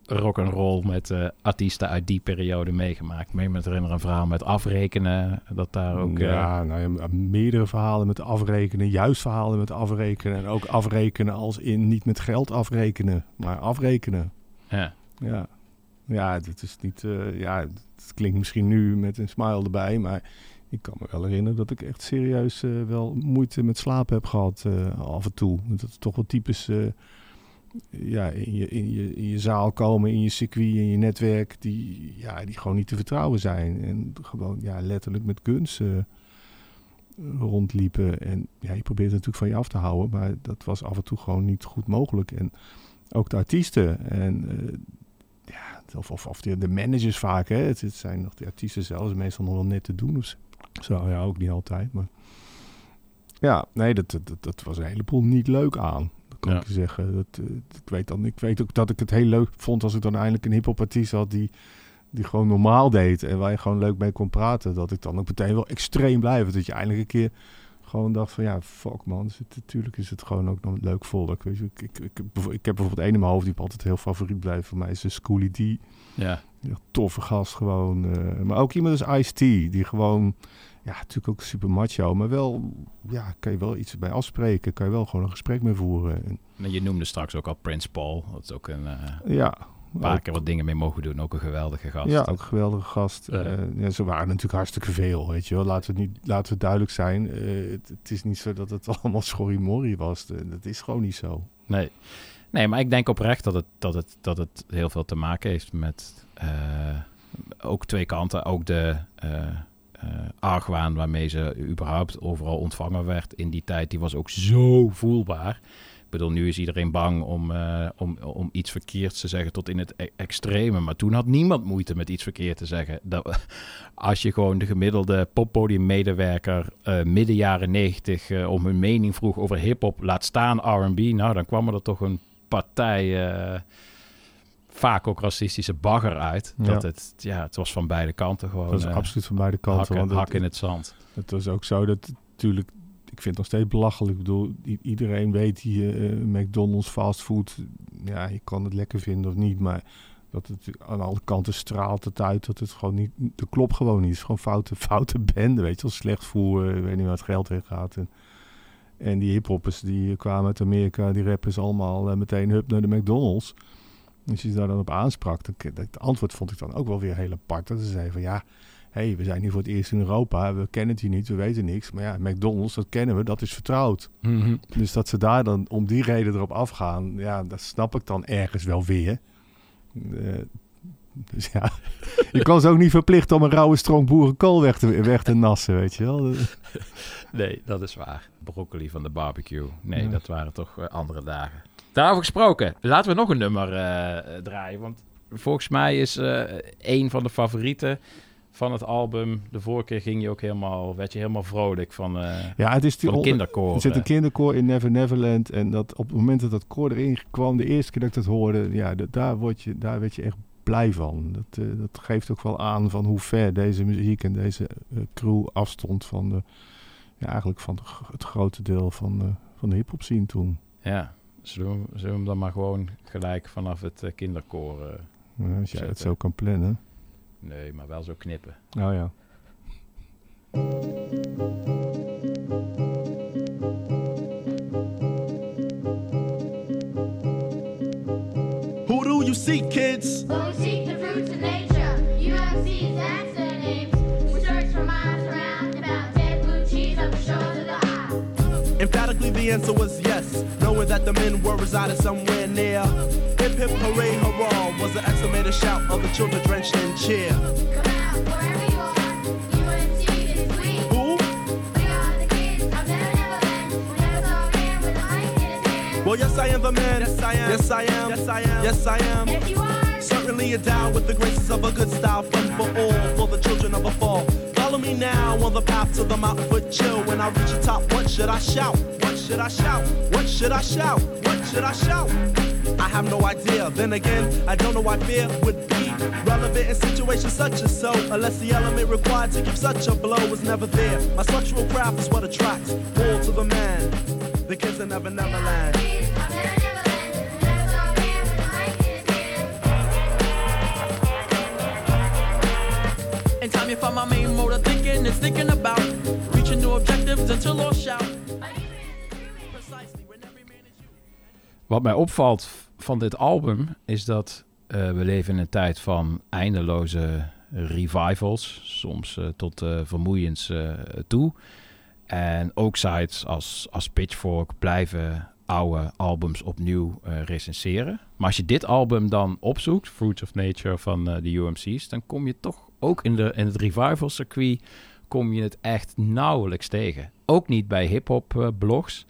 rock and roll met eh, artiesten uit die periode meegemaakt. Meen me te herinneren een verhaal met afrekenen, dat daar ook... eh, ja, nou ja, meerdere verhalen met afrekenen. Juist verhalen met afrekenen. En ook afrekenen als in niet met geld afrekenen, maar afrekenen. ja. Ja, ja het is niet... eh, ja, het klinkt misschien nu met een smile erbij, maar... Ik kan me wel herinneren dat ik echt serieus wel moeite met slapen heb gehad eh, af en toe. Dat is toch wel typisch ja, in, je, in, je, in je zaal komen, in je circuit, in je netwerk, die, ja, die gewoon niet te vertrouwen zijn. En gewoon ja, letterlijk met guns eh, rondliepen. En ja, je probeert het natuurlijk van je af te houden, maar dat was af en toe gewoon niet goed mogelijk. En ook de artiesten en eh, ja, of, of, of de, managers vaak, hè. Het, zijn nog de artiesten zelfs meestal nog wel net te doen. Zo. ja, ook niet altijd, maar... Ja, nee, dat, dat- dat was een heleboel niet leuk aan. Dat kan Ja. ik je zeggen. Dat, eh, ik, weet dan, ik weet ook dat ik het heel leuk vond als ik dan eindelijk een hip-hop artiest had die, die gewoon normaal deed. En waar je gewoon leuk mee kon praten. Dat ik dan ook meteen wel extreem blijf. Dat je eindelijk een keer gewoon dacht van ja, fuck man. Natuurlijk is het gewoon ook nog leuk volk. Weet je, ik, ik, ik, ik heb bijvoorbeeld één in mijn hoofd die altijd heel favoriet blijft voor mij. Is de Schoolie D. Ja. Ja, toffe gast gewoon. eh, maar ook iemand als Ice-T, die gewoon... Ja, natuurlijk ook super macho, maar wel... Ja, kan je wel iets bij afspreken. Kan je wel gewoon een gesprek mee voeren. En, En je noemde straks ook al Prince Paul. Dat is ook een eh, ja, paar ook- keer wat dingen mee mogen doen. Ook een geweldige gast. Ja, ook een geweldige gast. Eh, ja, ze waren natuurlijk hartstikke veel, weet je wel. Laten we, niet, laten we duidelijk zijn. Eh, het, het is niet zo dat het allemaal schorrimorrie was. Dat is gewoon niet zo. Nee. nee, maar ik denk oprecht dat het, dat, het, dat het heel veel te maken heeft met ook twee kanten. Ook de argwaan waarmee ze überhaupt overal ontvangen werd in die tijd, die was ook zo voelbaar. Ik bedoel, nu is iedereen bang om, eh, om, om iets verkeerds te zeggen tot in het e- extreme. Maar toen had niemand moeite met iets verkeerd te zeggen. Dat, als je gewoon de gemiddelde poppodiummedewerker eh midden jaren negentig eh, om hun mening vroeg over hip-hop, laat staan RB, nou dan kwam er toch een partij. Vaak ook racistische bagger uit. Ja. Dat het, ja, het was van beide kanten gewoon. dat is eh, absoluut van beide kanten. hakken- want het- hak in het zand. Het was ook zo dat natuurlijk, ik vind het nog steeds belachelijk. Ik bedoel, iedereen weet hier, eh, McDonald's, fastfood, ja, je kan het lekker vinden of niet, maar dat het aan alle kanten straalt het uit dat het gewoon niet, dat klopt gewoon niet. Het is gewoon foute, foute bende, weet je wel, slecht voeren, ik weet niet waar het geld heen gaat. En, en die hiphoppers die kwamen uit Amerika, die rappers allemaal eh, meteen hup naar de McDonald's. Als je daar dan op aansprak, dan, het antwoord vond ik dan ook wel weer heel apart. Dat ze zeiden van ja, hé, hey, we zijn hier voor het eerst in Europa, we kennen het hier niet, we weten niks. Maar ja, McDonald's, dat kennen we, dat is vertrouwd. Mhm. Dus dat ze daar dan om die reden erop afgaan, ja, dat snap ik dan ergens wel weer. Eh, dus ja, je kan ze ook niet verplichten om een rauwe stronk boerenkool weg te, weg te nassen, weet je wel. Nee, dat is waar. Broccoli van de barbecue. Nee, Ja. dat waren toch eh, andere dagen. Daarover gesproken, laten we nog een nummer eh, draaien. Want volgens mij is eh een van de favorieten van het album. De vorige keer ging je ook helemaal, werd je helemaal vrolijk van, eh Ja, het is die van kinderkoor. Er zit een kinderkoor in Never Neverland. En dat op het moment dat dat koor erin kwam, de eerste keer dat ik dat hoorde, ja, dat- daar, word je, daar werd je echt blij van. Dat, dat geeft ook wel aan van hoe ver deze muziek en deze crew afstond van de, ja, eigenlijk van de het grote deel van, de van de hip-hop scene toen. Ja, zullen we, zullen we hem dan maar gewoon gelijk vanaf het eh, kinderkoor... eh, Ja, als jij het zo kan plannen. nee, maar wel zo knippen. Oh ja. Who do you seek, kids? The answer was yes, knowing that the men were residing somewhere near. Hip hip hooray hurrah was the exclamated shout of the children drenched in cheer. Come out wherever you are, UNC is we. Who? We are the kids of Never Neverland. We never saw a man with a mic in his hand. Well, yes, I am the man. Yes, I am. Yes, I am. Yes, I am. Yes, I am. If you are, Certainly endowed with the graces of a good style, fun for all, for the children of a fall. Follow me now on the path to the mountain foot chill. When I reach the top, what should I shout? What should I shout? What should I shout? What should I shout? I have no idea. Then again, I don't know why fear would be relevant in situations such as so, unless the element required to give such a blow was never there. My structural craft is what attracts all to the man. The kids are never, never land. Find my main mode thinking is thinking about reaching new objectives until all shout. Wat mij opvalt van dit album is dat eh, we leven in een tijd van eindeloze revivals, soms eh, tot vermoeiens eh, toe. En ook sites als, als Pitchfork blijven oude albums opnieuw recenseren. Maar als je dit album dan opzoekt, Fruits of Nature van de UMC's, dan kom je toch ook in, de, in het revival circuit kom je het echt nauwelijks tegen. Ook niet bij hip-hop eh, blogs.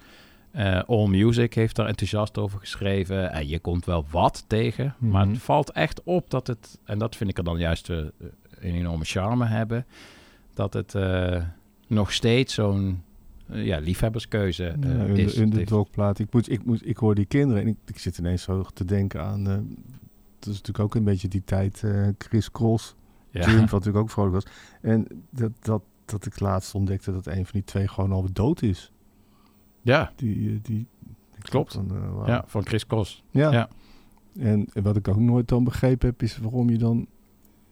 Eh, All Music heeft daar enthousiast over geschreven. En je komt wel wat tegen. Maar Mhm. het valt echt op dat het, en dat vind ik er dan juist eh, een enorme charme hebben, dat het nog steeds zo'n ja, liefhebberskeuze Ja, is. in de, dogplaat. Ik, moet, ik, moet, ik hoor die kinderen en ik, ik zit ineens zo te denken aan... dat is natuurlijk ook een beetje die tijd Chris Cross, Ja. Wat natuurlijk ook vrolijk was. En dat, dat, dat ik laatst ontdekte dat een van die twee gewoon al dood is. Ja, Die, eh, die, Klopt. Van, eh, ja, van Chris Cross. Ja. Ja. En, wat ik ook nooit dan begrepen heb, is waarom je dan...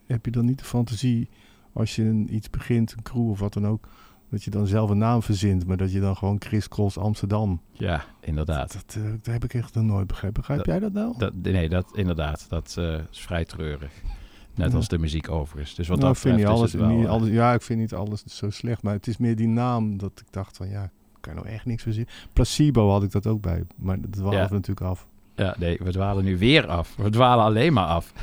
Heb je dan niet de fantasie, als je een, iets begint, een crew of wat dan ook... dat je dan zelf een naam verzint, maar dat je dan gewoon Chris Cross Amsterdam... Ja, inderdaad. Dat, eh, dat heb ik echt nog nooit begrepen. Begrijp Dat- jij dat nou? Nee, dat, inderdaad. Dat eh, is vrij treurig. Net als de muziek overigens. Dus wat nou, dat ik vind alles, wel, niet eh, alles, ja, ik vind niet alles zo slecht, maar het is meer die naam dat ik dacht van ja, kan je nou echt niks verzinnen. Placebo had ik dat ook bij, maar dat dwaalde Ja. natuurlijk af. Ja, nee, we dwalen nu weer af. We dwalen alleen maar af.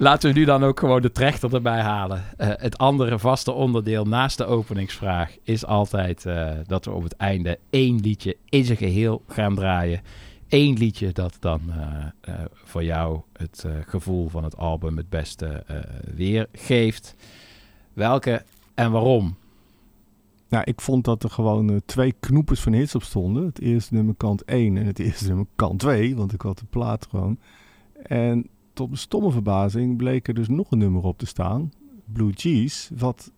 Laten we nu dan ook gewoon de trechter erbij halen. Eh, het andere vaste onderdeel naast de openingsvraag is altijd eh, dat we op het einde één liedje in zijn geheel gaan draaien. Eén liedje dat dan eh, eh, voor jou het eh, gevoel van het album het beste weergeeft. Welke en waarom? Nou, ik vond dat er gewoon twee knoepers van hits op stonden. Het eerste nummer kant 1 en het eerste nummer kant 2, want ik had de plaat gewoon. En tot mijn stomme verbazing bleek er dus nog een nummer op te staan, Blue Cheese, wat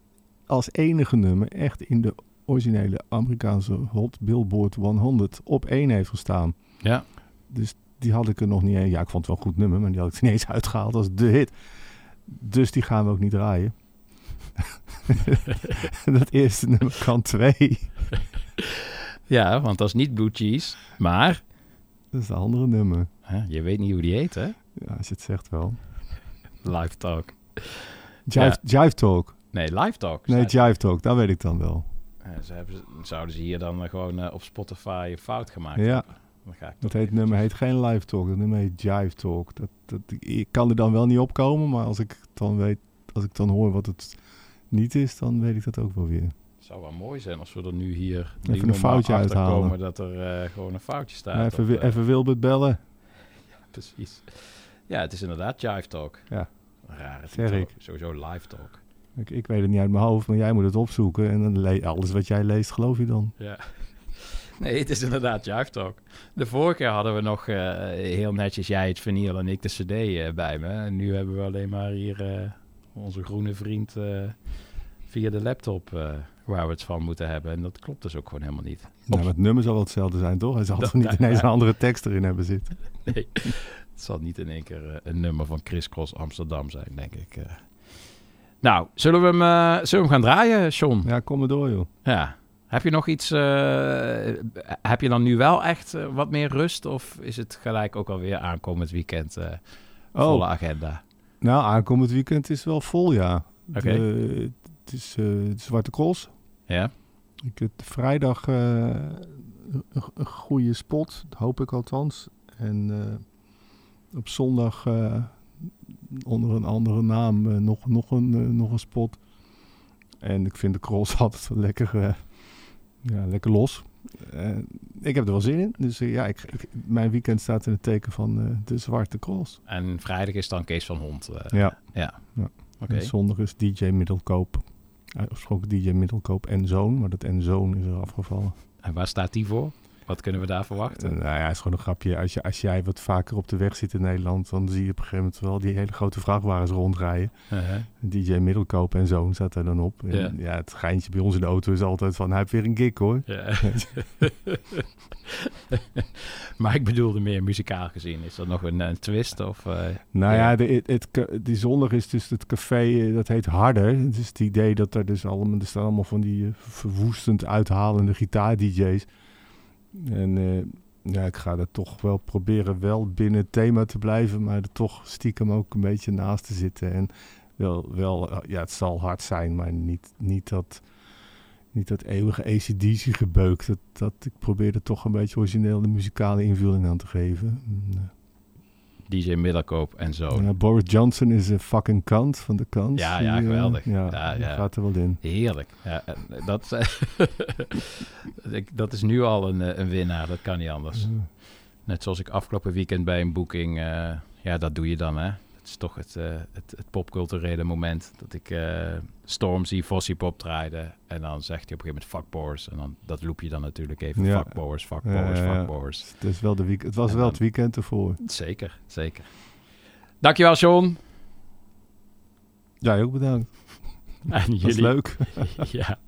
als enige nummer echt in de originele Amerikaanse Hot Billboard 100 op 1 heeft gestaan. Ja. Dus die had ik er nog niet eens. Ja, ik vond het wel een goed nummer, maar die had ik er niet eens uitgehaald als de hit. Dus die gaan we ook niet draaien. dat eerste nummer kan 2. Ja, want dat is niet Blue Cheese, maar Dat is de andere nummer. je weet niet hoe die heet, hè? Ja, als je het zegt wel. Live Talk. Jive, Jive Talk. Nee, Live Talk. Nee, Jive Talk, dat weet ik dan wel. Ja, ze hebben, zouden ze hier dan eh, gewoon eh, op Spotify een fout gemaakt Ja. hebben? Dan ga ik Dat heet, nummer heet geen Live Talk, dat nummer heet Jive Talk. Dat, dat, ik kan er dan wel niet opkomen, maar als ik dan weet, als ik dan hoor wat het niet is, dan weet ik dat ook wel weer. Het zou wel mooi zijn als we er nu hier Even een foutje uithalen. dat er eh, gewoon een foutje staat. Ja, even, of, eh, even Wilbert bellen. Precies. Ja, het is inderdaad Jive Talk. Ja. Rare Zeg ik. Sowieso Live Talk. Ik, ik weet het niet uit mijn hoofd, maar jij moet het opzoeken. En dan le- alles wat jij leest, geloof je dan. Ja. Nee, het is inderdaad Jive Talk. De vorige keer hadden we nog eh, heel netjes jij het vinyl en ik de cd eh, bij me. En nu hebben we alleen maar hier eh, onze groene vriend via de laptop waar we het van moeten hebben. En dat klopt dus ook gewoon helemaal niet. Nou, maar het nummer zal wel hetzelfde zijn, toch? Hij zal toch niet ineens ja. een andere tekst erin hebben zitten. Nee, het zal niet in één keer een nummer van Chris Cross Amsterdam zijn, denk ik. Nou, zullen we hem, zullen we hem gaan draaien, Sean? Ja, kom maar door, joh. Ja. Heb je nog iets... eh, heb je dan nu wel echt eh, wat meer rust? Of is het gelijk ook alweer aankomend weekend eh, volle agenda? Nou, aankomend weekend is wel vol, ja. Oké. Het is de Zwarte Cross. Ja? Ik heb vrijdag een, een goede spot, hoop ik althans. En op zondag onder een andere naam nog, nog, een, nog een spot. En ik vind de cross altijd wel lekker, ja, lekker los. Eh, ik heb er wel zin in. Dus eh, ja, ik, ik- mijn weekend staat in het teken van eh, de Zwarte Cross. En vrijdag is dan Kees van Hond. eh, Ja. Ja. Ja. Zondag is DJ Middelkoop. Uh, oorspronkelijk DJ Middelkoop en Zoon, maar dat en Zoon is er afgevallen. En waar staat die voor? Wat kunnen we daar verwachten? Uh, nou ja, het is gewoon een grapje. Als, je, als jij wat vaker op de weg zit in Nederland, dan zie je op een gegeven moment wel die hele grote vrachtwagens rondrijden. Uh-huh. DJ Middelkoop en Zoon staat er dan op. En Ja. ja. het geintje bij ons in de auto is altijd van, hij heeft weer een gig hoor. Ja. maar ik bedoelde meer muzikaal gezien. Is dat nog een, een twist? Of, eh, Nou ja, de, het, het ca- die zondag is dus het café, eh, dat heet Harder. Is het idee dat er dus allemaal, er staan allemaal van die eh, verwoestend uithalende gitaar-dj's. En eh, ja, ik ga er toch wel proberen wel binnen het thema te blijven, maar er toch stiekem ook een beetje naast te zitten. En wel, wel eh, ja, het zal hard zijn, maar niet, niet dat... Niet dat eeuwige ACDC gebeuk. Dat, dat, ik probeerde toch een beetje origineel de muzikale invulling aan te geven. DJ Middelkoop en zo. eh, ja, Boris Johnson is een fucking kant van de kant. Ja, Die, ja, eh, geweldig. ja, Ja, ja. gaat er wel in. Heerlijk. Ja, en dat, ik- dat is nu al een, eh, een winnaar, dat kan niet anders. Net zoals ik afgelopen weekend bij een boeking, eh, ja, dat doe je dan, hè. Dat is toch het, eh, het, het popculturele moment dat ik eh, Stormzy, Pop draaide. En dan zegt hij op een gegeven moment fuck Boris. En dan, dat loop je dan natuurlijk even, Ja. fuck Boris, fuck Ja, Boris, ja, fuck ja. Boris. Het, is wel de week, het was En wel dan- het weekend ervoor. Zeker, zeker. Dankjewel, John. Jij ook bedankt. En jullie. leuk. ja.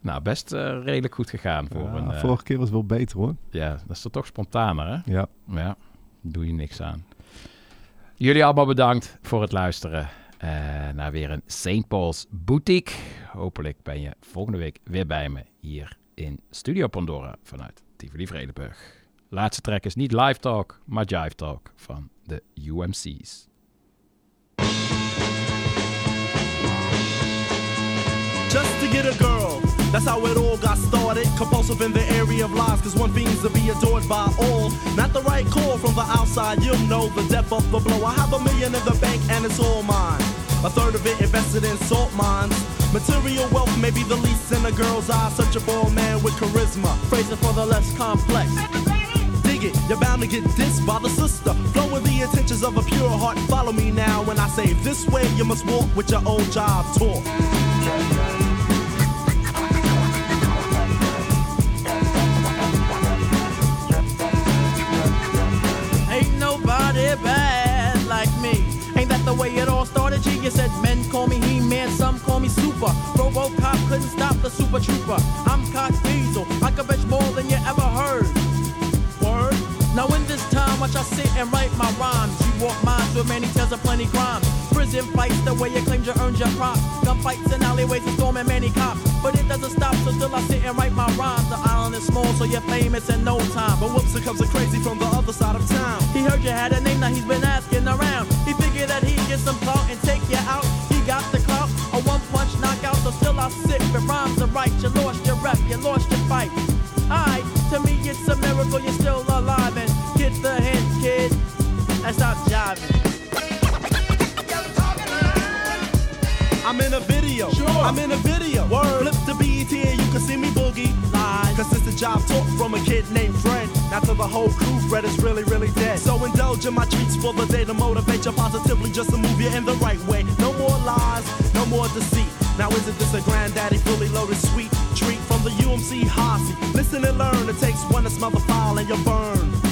Nou, best eh, redelijk goed gegaan voor Ja, een... vorige keer was het wel beter hoor. Ja, dat is toch toch spontaner, hè? Ja. Ja, doe je niks aan. Jullie allemaal bedankt voor het luisteren eh, naar weer een St. Paul's Boutique. Hopelijk ben je volgende week weer bij me hier in Studio Pandora vanuit Tivoli Vredenburg. Laatste track is niet Live Talk, maar Jive Talk van de UMC's. Just to get a girl. That's how it all got started. Compulsive in the area of lies, cause one means to be adored by all. Not the right call from the outside, you'll know the depth of the blow. I have a million in the bank and it's all mine. A third of it invested in salt mines. Material wealth may be the least in a girl's. Searching for a man with charisma. Phrasing for the less complex. Dig it, you're bound to get dissed by the sister. Flowing the intentions of a pure heart. Follow me now when I say this way you must walk with your old job talk. Bad like me. Ain't that the way it all started? G, you said men call me He-Man, some call me Super. Robocop couldn't stop the Super Trooper. I'm Cox Diesel, I can bitch more than you ever heard. Word. Now in this time, watch I sit and write my rhymes. You walk mines with many tales of plenty crimes. Prison fights, the way you claimed you earned your props. Gunfights in alleyways and storming many cops. But it doesn't stop, so still I sit and write my rhymes. The island is small, so you're famous in no time. But whoops, here comes a crazy from the other side of town. He heard you had a name, now he's been asking around. He figured that he'd get some clout and take you out. He got the clout, a one punch knockout, so still I sit. If rhymes are right, you lost your rep, you lost your fight. I'm in a video. Sure. I'm in a video. Word. Flip the BET and you can see me boogie. Live. Cause it's a job talk from a kid named Fred. Now to the whole crew, Fred is really, really dead. So indulge in my treats for the day to motivate you positively just to move you in the right way. No more lies, no more deceit. Now isn't this a granddaddy fully loaded sweet treat from the UMC Hossy? Listen and learn. It takes one to smell the file and you burn.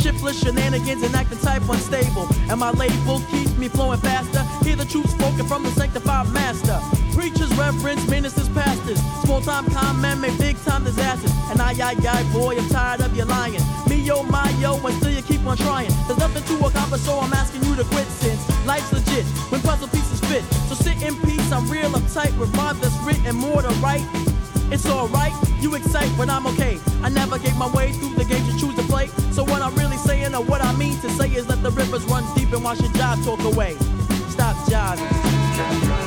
Shiftless shenanigans and acting type unstable. And my label keeps me flowing faster. Hear the truth spoken from the sanctified master. Preachers, reverends, ministers, pastors. Small time con men make big time disasters. And I, I, I, boy, I'm tired of you lying. Me, yo, my, yo, and still you keep on trying. There's nothing to accomplish, so I'm asking you to quit since life's legit when puzzle pieces fit. So sit in peace, I'm real uptight with rhymes that's written more to write. It's alright, you excite when I'm okay. I navigate my way through the games you choose to play. So what I'm really saying or what I mean to say is let the rivers run deep and wash your job talk away. Stop jiving.